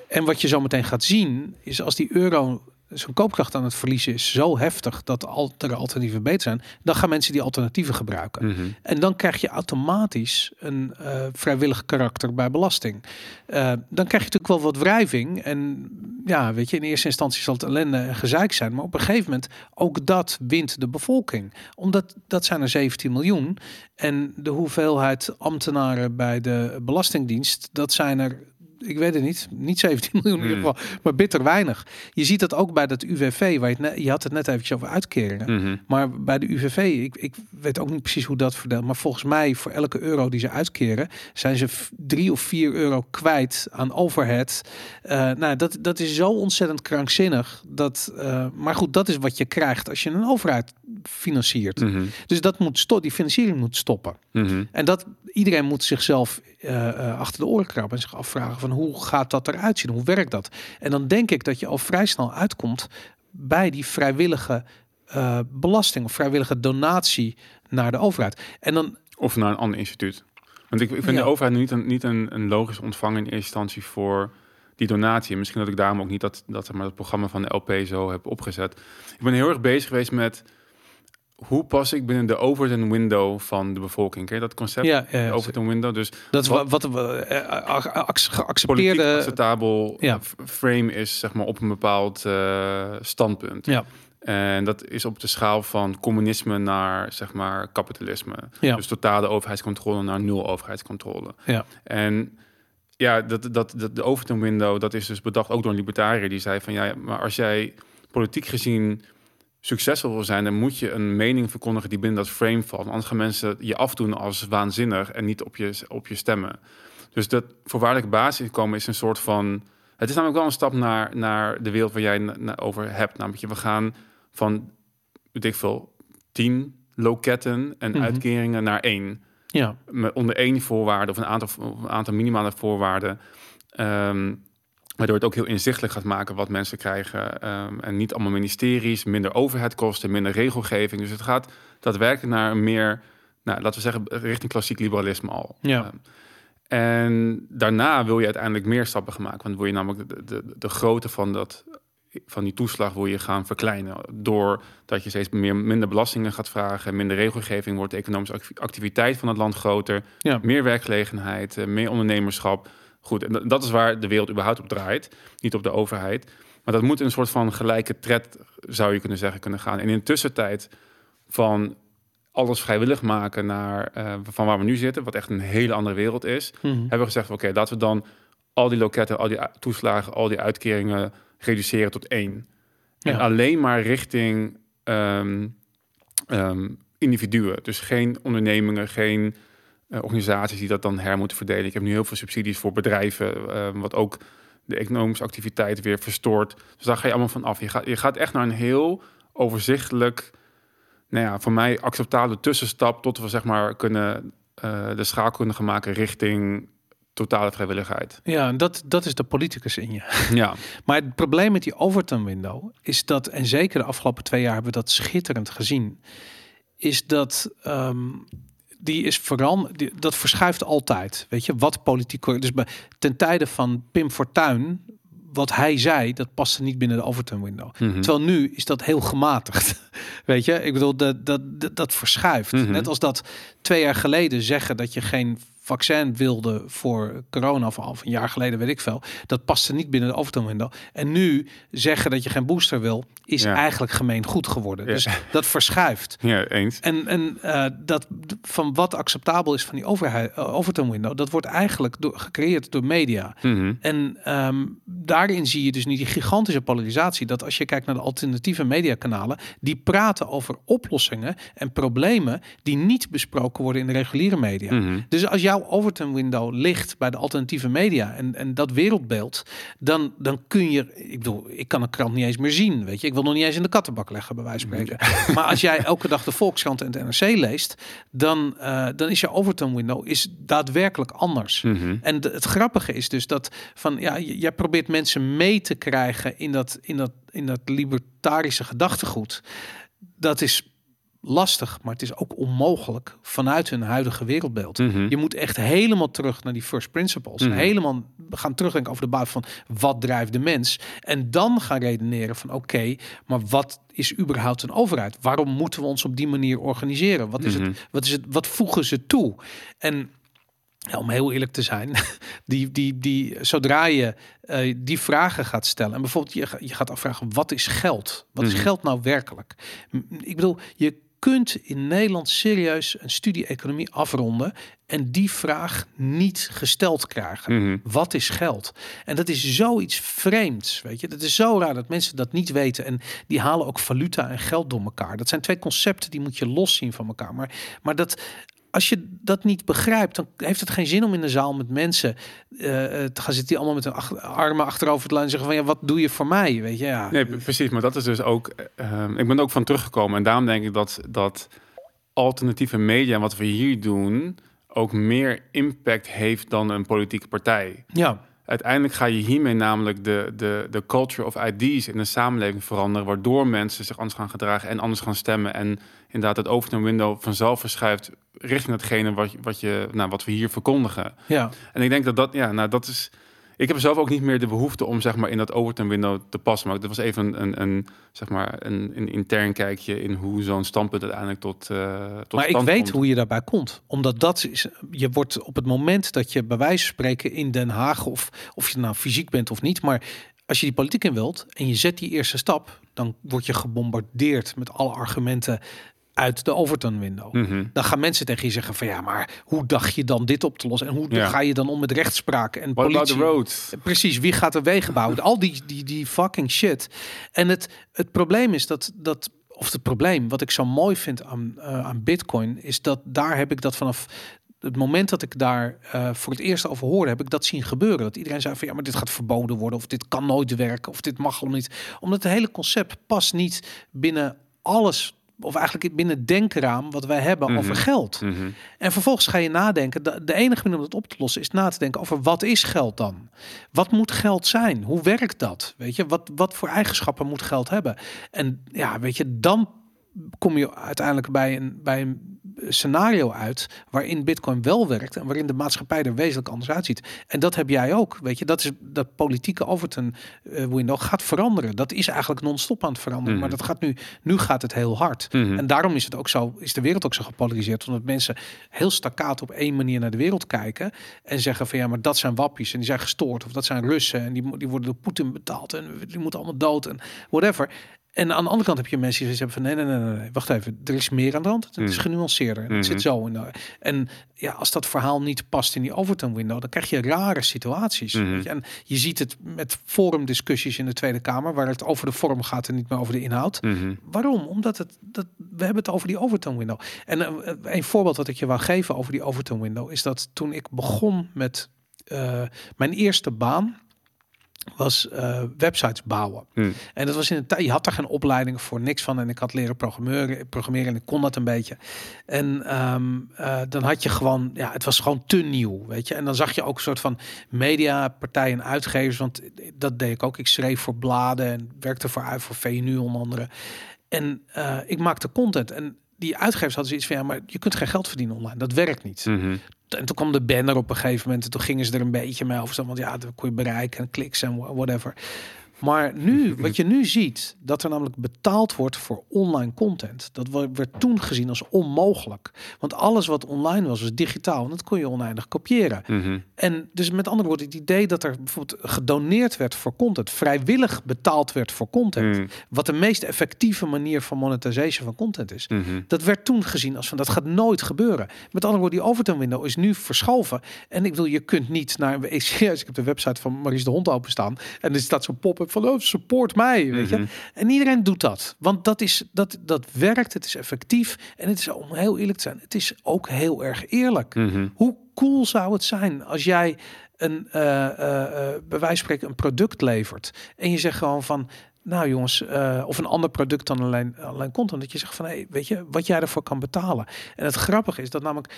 en wat je zo meteen gaat zien is als die euro zijn koopkracht aan het verliezen is zo heftig dat al- er alternatieven beter zijn, dan gaan mensen die alternatieven gebruiken. Mhm. En dan krijg je automatisch een eh, vrijwillig karakter bij belasting. Eh, dan krijg je natuurlijk wel wat wrijving. En ja, weet je, in eerste instantie zal het ellende en gezeik zijn. Maar op een gegeven moment, ook dat wint de bevolking. Omdat dat zijn er 17 miljoen. En de hoeveelheid ambtenaren bij de Belastingdienst, dat zijn er. Ik weet het niet, niet *laughs* 17 miljoen in ieder Hmm. geval, maar bitter weinig. Je ziet dat ook bij dat UWV, waar je, net, je had het net eventjes over uitkeringen. Mhm. Maar bij de UVV, ik, ik weet ook niet precies hoe dat verdeelt. Maar volgens mij, voor elke euro die ze uitkeren, zijn ze drie of vier euro kwijt aan overhead. Eh, nou, dat, dat is zo ontzettend krankzinnig. Dat, eh, maar goed, dat is wat je krijgt als je een overheid financiert. Mhm. Dus dat moet die financiering moet stoppen. Mhm. En dat iedereen moet zichzelf eh, eh, achter de oren krabben en zich afvragen van hoe gaat dat eruit zien? Hoe werkt dat? En dan denk ik dat je al vrij snel uitkomt bij die vrijwillige eh, belasting of vrijwillige donatie naar de overheid. En dan Of naar een ander instituut. Want ik, ik vind Ja. de overheid niet, een, niet een, een logisch ontvanger in eerste instantie voor die donatie. En misschien dat ik daarom ook niet dat, dat, maar, het programma van de LP zo heb opgezet. Ik ben heel erg bezig geweest met hoe pas ik binnen de Overton window van de bevolking. Ken je dat concept? ja, ja, De ja, Overton window. Dus dat is wat- wat, wat eh, eh, geaccepteerde. acceptabel Ja. frame is zeg maar op een bepaald eh, standpunt. Ja. En dat is op de schaal van communisme naar zeg maar kapitalisme. Ja. Dus totale overheidscontrole naar nul overheidscontrole. Ja. En ja, dat, dat, dat, de Overton window, dat is dus bedacht ook door een libertariër. Die zei van ja, maar als jij politiek gezien succesvol wil zijn, dan moet je een mening verkondigen die binnen dat frame valt. Anders gaan mensen je afdoen als waanzinnig en niet op je, op je stemmen. Dus dat voorwaardelijke basisinkomen is een soort van. Het is namelijk wel een stap naar, naar de wereld waar jij na- na- over hebt. Namelijk, we gaan van, weet ik veel, tien loketten en Mhm. uitkeringen naar één ja, met onder één voorwaarde of een aantal, of een aantal minimale voorwaarden. ehm, waardoor het ook heel inzichtelijk gaat maken wat mensen krijgen. ehm, en niet allemaal ministeries, minder overheidkosten, minder regelgeving. Dus het gaat daadwerkelijk naar meer, nou, laten we zeggen, richting klassiek liberalisme al. Ja. Ehm, en daarna wil je uiteindelijk meer stappen gaan maken. Want wil je namelijk de, de, de grootte van, dat, van die toeslag wil je gaan verkleinen. Doordat je steeds meer, minder belastingen gaat vragen, minder regelgeving, wordt de economische acti- activiteit van het land groter. ja. Meer werkgelegenheid, eh, meer ondernemerschap. Goed, en dat- is waar de wereld überhaupt op draait. Niet op de overheid. Maar dat moet een soort van gelijke tred, zou je kunnen zeggen, kunnen gaan. En in de tussentijd van alles vrijwillig maken naar eh, van waar we nu zitten, wat echt een hele andere wereld is, Mhm. hebben we gezegd, oké, laten we dan al die loketten, al die toeslagen, al die uitkeringen reduceren tot één. Ja. En alleen maar richting ehm, ehm, individuen. Dus geen ondernemingen, geen organisaties die dat dan her moeten verdelen. Ik heb nu heel veel subsidies voor bedrijven, eh, wat ook de economische activiteit weer verstoort. Dus daar ga je allemaal van af. Je gaat, je gaat echt naar een heel overzichtelijk, nou ja, voor mij acceptabele tussenstap tot we zeg maar kunnen eh, de schakel kunnen gaan maken richting totale vrijwilligheid. ja, en dat, dat is de politicus in je. *laughs* *laughs* Ja, Maar het probleem met die Overton window is dat, en zeker de afgelopen twee jaar hebben we dat schitterend gezien, is dat ehm, die is vooral, die, dat verschuift altijd. Weet je, wat politiek. correct- Dus bij, ten tijde van Pim Fortuyn, wat hij zei, dat paste niet binnen de Overton window. Mhm. Terwijl nu is dat heel gematigd. *laughs* Weet je, ik bedoel, dat, dat, dat, dat verschuift. Mhm. Net als dat twee jaar geleden zeggen dat je geen vaccin wilde voor corona of een jaar geleden, weet ik veel. Dat paste niet binnen de Overton window. En nu zeggen dat je geen booster wil, is Ja. eigenlijk gemeen goed geworden. Ja. Dus dat verschuift. Ja, eens. En, en eh, dat van wat acceptabel is van die overheid, uh, window, dat wordt eigenlijk door, gecreëerd door media. Mhm. En ehm, daarin zie je dus niet die gigantische polarisatie. Dat als je kijkt naar de alternatieve mediakanalen, die praten over oplossingen en problemen die niet besproken worden in de reguliere media. Mhm. Dus als jouw Overton window ligt bij de alternatieve media en, en dat wereldbeeld, dan, dan kun je, ik bedoel, ik kan een krant niet eens meer zien, weet je. Ik wil nog niet eens in de kattenbak leggen, bij wijze van spreken. *laughs* Maar als jij elke dag de Volkskrant en het NRC leest, dan, eh, dan is je Overton window is daadwerkelijk anders. Mhm. En de- het grappige is dus dat van ja, jij probeert mensen mee te krijgen in dat, in dat, in dat libertarische gedachtegoed. Dat is lastig, maar het is ook onmogelijk vanuit hun huidige wereldbeeld. Mhm. Je moet echt helemaal terug naar die first principles. Mhm. Helemaal gaan terugdenken over de basis van wat drijft de mens. En dan gaan redeneren van oké, maar wat is überhaupt een overheid? Waarom moeten we ons op die manier organiseren? Wat is, Mhm. het, wat is het? Wat voegen ze toe? En ja, om heel eerlijk te zijn, *laughs* die, die, die, zodra je eh, die vragen gaat stellen en bijvoorbeeld je, je gaat afvragen wat is geld? Wat is Mhm. geld nou werkelijk? Ik bedoel, je kunt in Nederland serieus een studie economie afronden en die vraag niet gesteld krijgen. Mhm. Wat is geld? En dat is zoiets vreemds, weet je. Dat is zo raar dat mensen dat niet weten. En die halen ook valuta en geld door elkaar. Dat zijn twee concepten die moet je loszien van elkaar. Maar, maar dat, als je dat niet begrijpt, dan heeft het geen zin om in de zaal met mensen eh, eh, te gaan zitten die allemaal met hun ach- armen achterover te en zeggen van ja, wat doe je voor mij? Weet je, ja. Nee, pre- precies. Maar dat is dus ook... eh, ik ben er ook van teruggekomen. En daarom denk ik dat, dat alternatieve media en wat we hier doen... ook meer impact heeft dan een politieke partij. ja. Uiteindelijk ga je hiermee namelijk de, de, de culture of ideas in de samenleving veranderen... waardoor mensen zich anders gaan gedragen en anders gaan stemmen... en inderdaad het Overton window vanzelf verschuift richting datgene wat, je- wat, je, nou, wat we hier verkondigen. ja. En ik denk dat dat, ja, nou dat is. Ik heb zelf ook niet meer de behoefte om zeg maar in dat Overton window te passen. Maar dat was even een, een, een zeg maar een, een intern kijkje in hoe zo'n standpunt uiteindelijk tot. eh tot Maar ik weet komt. hoe je daarbij komt. Omdat dat is, je wordt op het moment dat je bij wijze van spreken in Den Haag of of je nou fysiek bent of niet, maar als je die politiek in wilt en je zet die eerste stap, dan word je gebombardeerd met alle argumenten uit de Overton window. Mhm. Dan gaan mensen tegen je zeggen van ja, maar hoe dacht je dan dit op te lossen en hoe Ja. ga je dan om met rechtspraak en What politie? the roads? Precies, wie gaat er wegen bouwen? Al die, die, die fucking shit. En het, het probleem is dat, dat, of het probleem, wat ik zo mooi vind aan, eh, aan Bitcoin, is dat daar heb ik dat vanaf het moment dat ik daar eh, voor het eerst over hoorde, heb ik dat zien gebeuren. Dat iedereen zei van ja, maar dit gaat verboden worden, of dit kan nooit werken, of dit mag al niet. Omdat het hele concept past niet binnen alles. Of eigenlijk binnen het denkraam wat wij hebben Mhm. over geld. Mhm. En vervolgens ga je nadenken. De, de enige manier om het op te lossen is na te denken over wat is geld dan? Wat moet geld zijn? Hoe werkt dat? Weet je, wat, wat voor eigenschappen moet geld hebben? En ja, weet je, dan kom je uiteindelijk bij een, bij een scenario uit waarin Bitcoin wel werkt en waarin de maatschappij er wezenlijk anders uitziet. En dat heb jij ook. Weet je, dat is dat politieke Overton eh, gaat veranderen. Dat is eigenlijk non-stop aan het veranderen. Mhm. Maar dat gaat nu, nu gaat het heel hard. Mhm. En daarom is het ook zo, is de wereld ook zo gepolariseerd. Omdat mensen heel staccaat op één manier naar de wereld kijken. En zeggen van ja, maar dat zijn wappies en die zijn gestoord. Of dat zijn Russen en die, die worden door Poetin betaald. En die moeten allemaal dood en whatever. En aan de andere kant heb je mensen die zeggen van nee, nee, nee, nee, wacht even. Er is meer aan de hand. Het is Mm. genuanceerder. En het zit zo in. de- En ja, als dat verhaal niet past in die Overton window, dan krijg je rare situaties. Mhm. weet je. En je ziet het met forumdiscussies in de Tweede Kamer, waar het over de vorm gaat en niet meer over de inhoud. Mhm. Waarom? Omdat het, dat, we hebben het over die Overton window. En eh, een voorbeeld wat ik je wou geven over die Overton window is dat toen ik begon met eh, mijn eerste baan was eh, websites bouwen. Mhm. En dat was in een tijd, je had daar geen opleiding voor, niks van. En ik had leren programmeren, programmeren en ik kon dat een beetje. En ehm, eh, dan had je gewoon, ja, het was gewoon te nieuw, weet je. En dan zag je ook een soort van mediapartijen en uitgevers, want dat deed ik ook. Ik schreef voor bladen en werkte voor, voor VNU onder andere. En eh, ik maakte content en die uitgevers hadden zoiets van, ja, maar je kunt geen geld verdienen online. Dat werkt niet. Mhm. En toen kwam de banner op een gegeven moment. En toen gingen ze er een beetje mee over. Want ja, dan kon je bereiken en kliks en wha- whatever. Maar nu, *laughs* wat je nu ziet, dat er namelijk betaald wordt voor online content. Dat werd toen gezien als onmogelijk. Want alles wat online was, was digitaal. En dat kon je oneindig kopiëren. Mhm. En dus met andere woorden, het idee dat er bijvoorbeeld gedoneerd werd voor content, vrijwillig betaald werd voor content, Mhm. wat de meest effectieve manier van monetization van content is. Mhm. Dat werd toen gezien als van dat gaat nooit gebeuren. Met andere woorden, die Overton window is nu verschoven. En ik wil, je kunt niet naar. *laughs* Ik, ik heb de website van Maurice de Hond openstaan. En er staat zo'n pop-up van oh, support mij. Weet je? Mhm. En iedereen doet dat. Want dat, is, dat, dat werkt, het is effectief. En het is, om heel eerlijk te zijn, het is ook heel erg eerlijk. Mhm. Hoe cool zou het zijn als jij een, eh, bij wijze van spreken een product levert. En je zegt gewoon van, nou jongens, of een ander product dan alleen, alleen content. Dat je zegt van, hey, weet je, wat jij ervoor kan betalen. En het grappige is dat namelijk,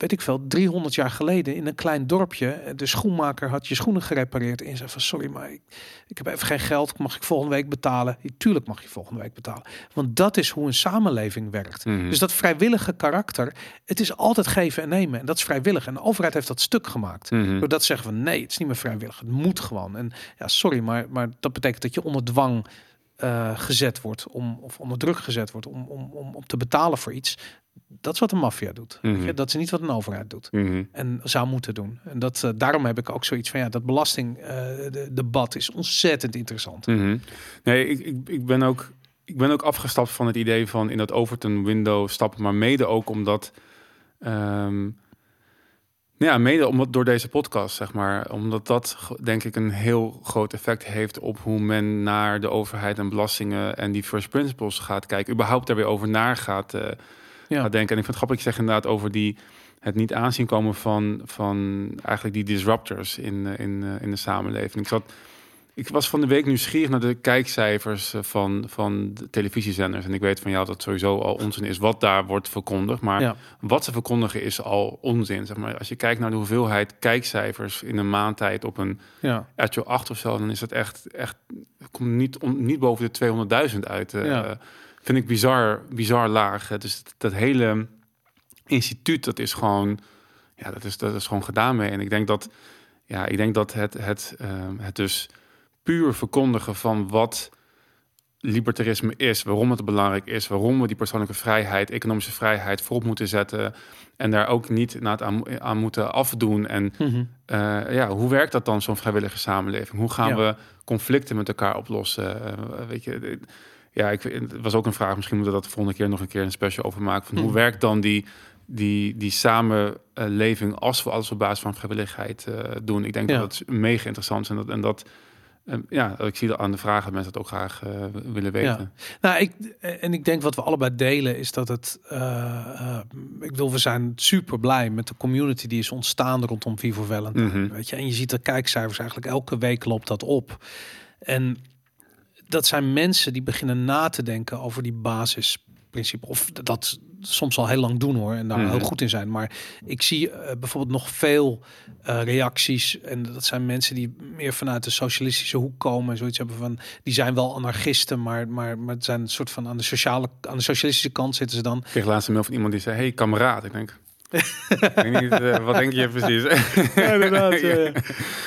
weet ik veel, 300 jaar geleden in een klein dorpje, de schoenmaker had je schoenen gerepareerd. En zei van, sorry, maar ik, ik heb even geen geld. Mag ik volgende week betalen? Tuurlijk mag je volgende week betalen. Want dat is hoe een samenleving werkt. Mhm. Dus dat vrijwillige karakter, het is altijd geven en nemen. En dat is vrijwillig. En de overheid heeft dat stuk gemaakt. Mhm. Doordat ze zeggen van nee, het is niet meer vrijwillig. Het moet gewoon. En ja, sorry, maar, maar dat betekent dat je onder dwang eh, gezet wordt. Om, of onder druk gezet wordt om, om, om, om te betalen voor iets. Dat is wat de maffia doet. Mhm. Dat is niet wat een overheid doet. Mhm. En zou moeten doen. En dat, eh, daarom heb ik ook zoiets van ja, dat belastingdebat is ontzettend interessant. Mhm. Nee, ik, ik, ik, ben ook, ik ben ook afgestapt van het idee van in dat Overton window stappen, maar mede ook omdat, ehm, ja, mede omdat door deze podcast, zeg maar, omdat dat denk ik een heel groot effect heeft op hoe men naar de overheid en belastingen en die first principles gaat kijken, überhaupt daar weer over na gaat, eh, Ja. gaat denken. En ik vind het grappig, je zegt inderdaad over die het niet aanzien komen van, van eigenlijk die disruptors in, eh, in, eh, in de samenleving. Ik zat ik was van de week nieuwsgierig naar de kijkcijfers eh, van, van de televisiezenders. En ik weet van jou dat sowieso al onzin is wat daar wordt verkondigd. Maar Ja. wat ze verkondigen is al onzin. Zeg maar. Als je kijkt naar de hoeveelheid kijkcijfers in een maand tijd op een Ja. RTL 8 of zo, dan is dat echt, echt komt niet, on- niet boven de 200.000 uit. Ja. Vind ik bizar, bizar laag. hè. Dus dat, dat hele instituut, dat is gewoon, ja, dat is, dat is gewoon gedaan mee. En ik denk dat, ja, ik denk dat het, het, ehm, het dus puur verkondigen van wat libertarisme is, waarom het belangrijk is, waarom we die persoonlijke vrijheid, economische vrijheid voorop moeten zetten en daar ook niet na het aan, aan moeten afdoen. En Mhm. eh, ja, hoe werkt dat dan, zo'n vrijwillige samenleving? Hoe gaan Ja. we conflicten met elkaar oplossen? Eh, weet je, ja, ik, het was ook een vraag. Misschien moeten we dat de volgende keer nog een keer een special over maken. Van Hoe Mhm. werkt dan die, die, die samenleving als we alles op basis van vrijwilligheid eh, doen? Ik denk Ja. dat dat mega interessant is en dat, en dat eh, ja, ik zie dat aan de vragen dat mensen dat ook graag eh, willen weten. Nou, ik, en ik denk wat we allebei delen is dat het. eh, eh, ik bedoel, we zijn super blij met de community die is ontstaan rondom Vivo Valentine. Mhm. Weet je, en je ziet de kijkcijfers eigenlijk elke week loopt dat op. En dat zijn mensen die beginnen na te denken over die basisprincipe. Of dat soms al heel lang doen hoor. En daar Mhm. heel goed in zijn. Maar ik zie eh, bijvoorbeeld nog veel eh, reacties. En dat zijn mensen die meer vanuit de socialistische hoek komen. En zoiets hebben van. Die zijn wel anarchisten. Maar, maar, maar het zijn een soort van aan de sociale, aan de socialistische kant zitten ze dan. Ik kreeg laatst een mail van iemand die zei: Hey, kameraad. Ik denk. ik weet niet, eh, wat denk je precies? *laughs* Ja, inderdaad. *laughs* Ja. ja.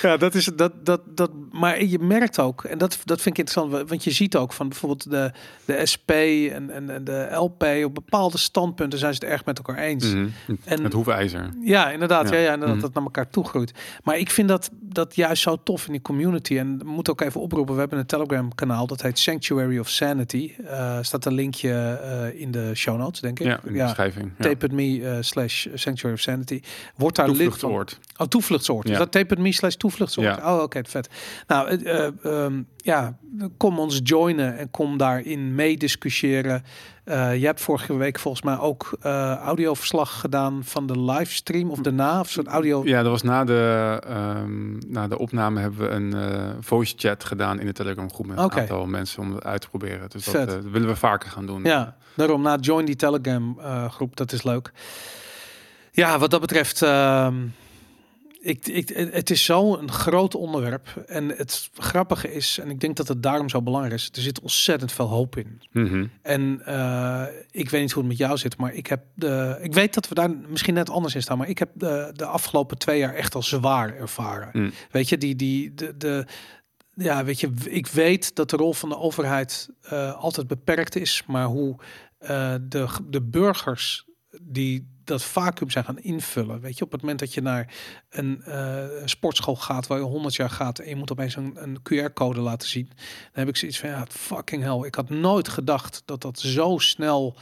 ja, dat is dat, dat, dat. Maar je merkt ook, en dat, dat vind ik interessant, want je ziet ook van bijvoorbeeld de, de SP en, en, en de LP op bepaalde standpunten zijn ze het erg met elkaar eens. Mhm. En- het hoefijzer. Ja, inderdaad. Ja. Ja. Ja, inderdaad, Mhm. dat naar elkaar toe groeit. Maar ik vind dat, dat juist zo tof in die community. En we moeten ook even oproepen. We hebben een Telegram kanaal. Dat heet Sanctuary of Sanity. Eh staat een linkje eh, in de show notes, denk ik. Ja, in de beschrijving. Ja. Tape.me eh, slash Sanctuary of Sanity. Wordt daar lid van. Toevluchtsoord. Oh, toevluchtsoord. Ja. Dus dat tape.me slash toevluchtsoord. Oh, oké, vet. Nou, eh, eh, ehm, ja, kom ons joinen en kom daarin meediscussiëren. Eh je hebt vorige week volgens mij ook eh, audioverslag gedaan van de livestream of daarna, of zo'n audio. Ja, dat was na de, ehm, na de opname hebben we een voice chat gedaan in de Telegram groep met Oké. een aantal mensen om het uit te proberen. Dus dat Vet. willen we vaker gaan doen. Ja, daarom na join die Telegram groep, dat is leuk. Ja, wat dat betreft, ehm, ik, ik, het is zo een groot onderwerp. En het grappige is, en ik denk dat het daarom zo belangrijk is, er zit ontzettend veel hoop in. Mhm. En eh, ik weet niet hoe het met jou zit, maar ik heb de. Ik weet dat we daar misschien net anders in staan, maar ik heb de, de afgelopen twee jaar echt al zwaar ervaren. Mm. Weet je, die, die, de, de, ja, weet je, ik weet dat de rol van de overheid uh, altijd beperkt is, maar hoe uh, de, de burgers die dat vacuüm zijn gaan invullen. Weet je, op het moment dat je naar een uh, sportschool gaat waar je 100 jaar gaat en je moet opeens een, een QR-code laten zien, dan heb ik zoiets van ja, fucking hell. Ik had nooit gedacht dat dat zo snel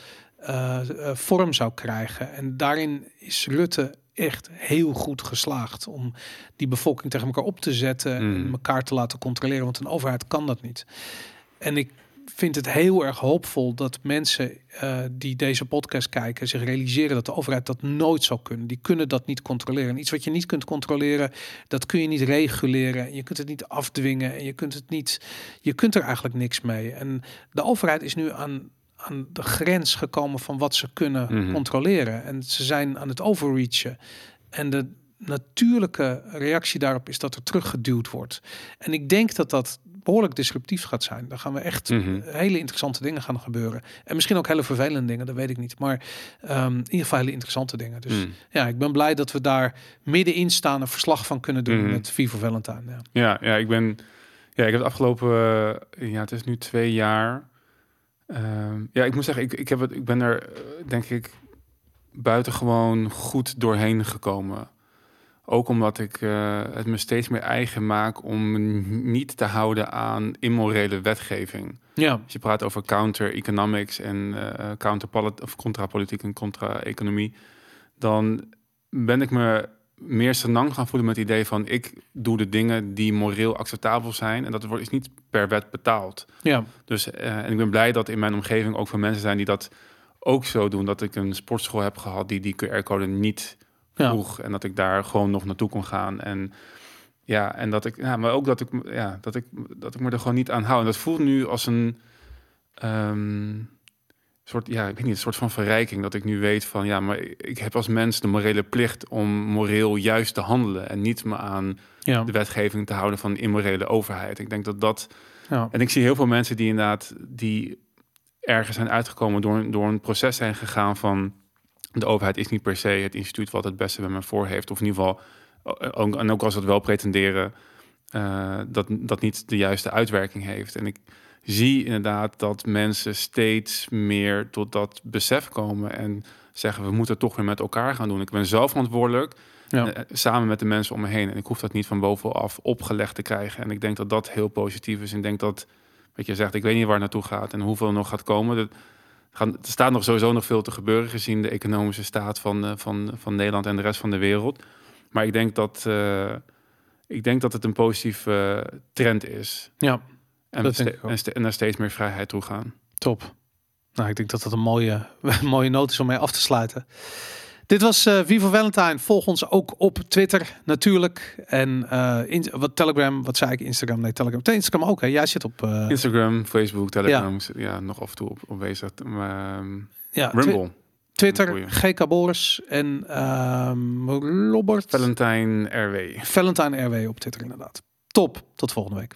uh, vorm zou krijgen. En daarin is Rutte echt heel goed geslaagd om die bevolking tegen elkaar op te zetten en mm. elkaar te laten controleren, want een overheid kan dat niet. En ik vind het heel erg hoopvol dat mensen uh, die deze podcast kijken zich realiseren dat de overheid dat nooit zou kunnen. Die kunnen dat niet controleren. iets wat je niet kunt controleren, dat kun je niet reguleren. Je kunt het niet afdwingen en je kunt het niet. Je kunt er eigenlijk niks mee. En de overheid is nu aan aan de grens gekomen van wat ze kunnen mhm. controleren. En ze zijn aan het overreachen. En de natuurlijke reactie daarop is dat er teruggeduwd wordt. En ik denk dat dat behoorlijk disruptief gaat zijn. Dan gaan we echt mhm. hele interessante dingen gaan gebeuren. En misschien ook hele vervelende dingen, dat weet ik niet. Maar um, in ieder geval hele interessante dingen. Dus mhm. ja, ik ben blij dat we daar middenin staan een verslag van kunnen doen met Vivo Valentine. Ja. ja, ja, ik ben. Ja, ik heb het afgelopen, uh, ja, het is nu twee jaar Ehm, ja, ik moet zeggen, ik, ik, heb het, ik ben er eh, denk ik buitengewoon goed doorheen gekomen. Ook omdat ik uh, het me steeds meer eigen maak om niet te houden aan immorele wetgeving. Ja. Als je praat over counter-economics en uh, counter of contra-politiek en contra-economie, dan ben ik me meer senang gaan voelen met het idee van ik doe de dingen die moreel acceptabel zijn en dat wordt is niet per wet betaald. Ja. Dus uh, en ik ben blij dat in mijn omgeving ook veel mensen zijn die dat ook zo doen. Dat ik een sportschool heb gehad die die QR-code niet vroeg en dat ik daar gewoon nog naartoe kon gaan en ja en dat ik ja, maar ook dat ik ja dat ik dat ik me er gewoon niet aan hou. En dat voelt nu als een um, soort, ja, ik weet niet, een soort van verrijking. Dat ik nu weet van, ja, maar ik heb als mens de morele plicht om moreel juist te handelen. En niet me aan ja. de wetgeving te houden van immorele overheid. Ik denk dat dat... Ja. En ik zie heel veel mensen die inderdaad, die ergens zijn uitgekomen door, door een proces zijn gegaan van... De overheid is niet per se het instituut wat het beste bij me voor heeft. Of in ieder geval, ook, en ook als het wel pretenderen, uh, dat dat niet de juiste uitwerking heeft. En ik zie inderdaad dat mensen steeds meer tot dat besef komen en zeggen we moeten toch weer met elkaar gaan doen. Ik ben zelf verantwoordelijk. Ja. Eh, samen met de mensen om me heen. En ik hoef dat niet van bovenaf opgelegd te krijgen. En ik denk dat dat heel positief is. En ik denk dat, wat je zegt, ik weet niet waar het naartoe gaat en hoeveel er nog gaat komen. Er, gaan, er staat nog sowieso nog veel te gebeuren gezien de economische staat van, uh, van, van Nederland en de rest van de wereld. Maar ik denk dat, uh, ik denk dat het een positieve trend is. Ja. En, dat en, ste en naar steeds meer vrijheid toe gaan. Top. Nou, ik denk dat dat een mooie, *laughs* mooie noot is om mee af te sluiten. Dit was uh, Vivo Valentine. Volg ons ook op Twitter natuurlijk. En uh, in, wat Telegram, wat zei ik? Instagram? Nee, Telegram. Instagram ook, hè? Jij zit op... Uh... Instagram, Facebook, Telegram. Ja. ja, nog af en toe op, op bezig. Um, ja, Rumble. Twitter, GK Boris en Robert... Valentine RW. Valentine RW op Twitter inderdaad. Top, tot volgende week.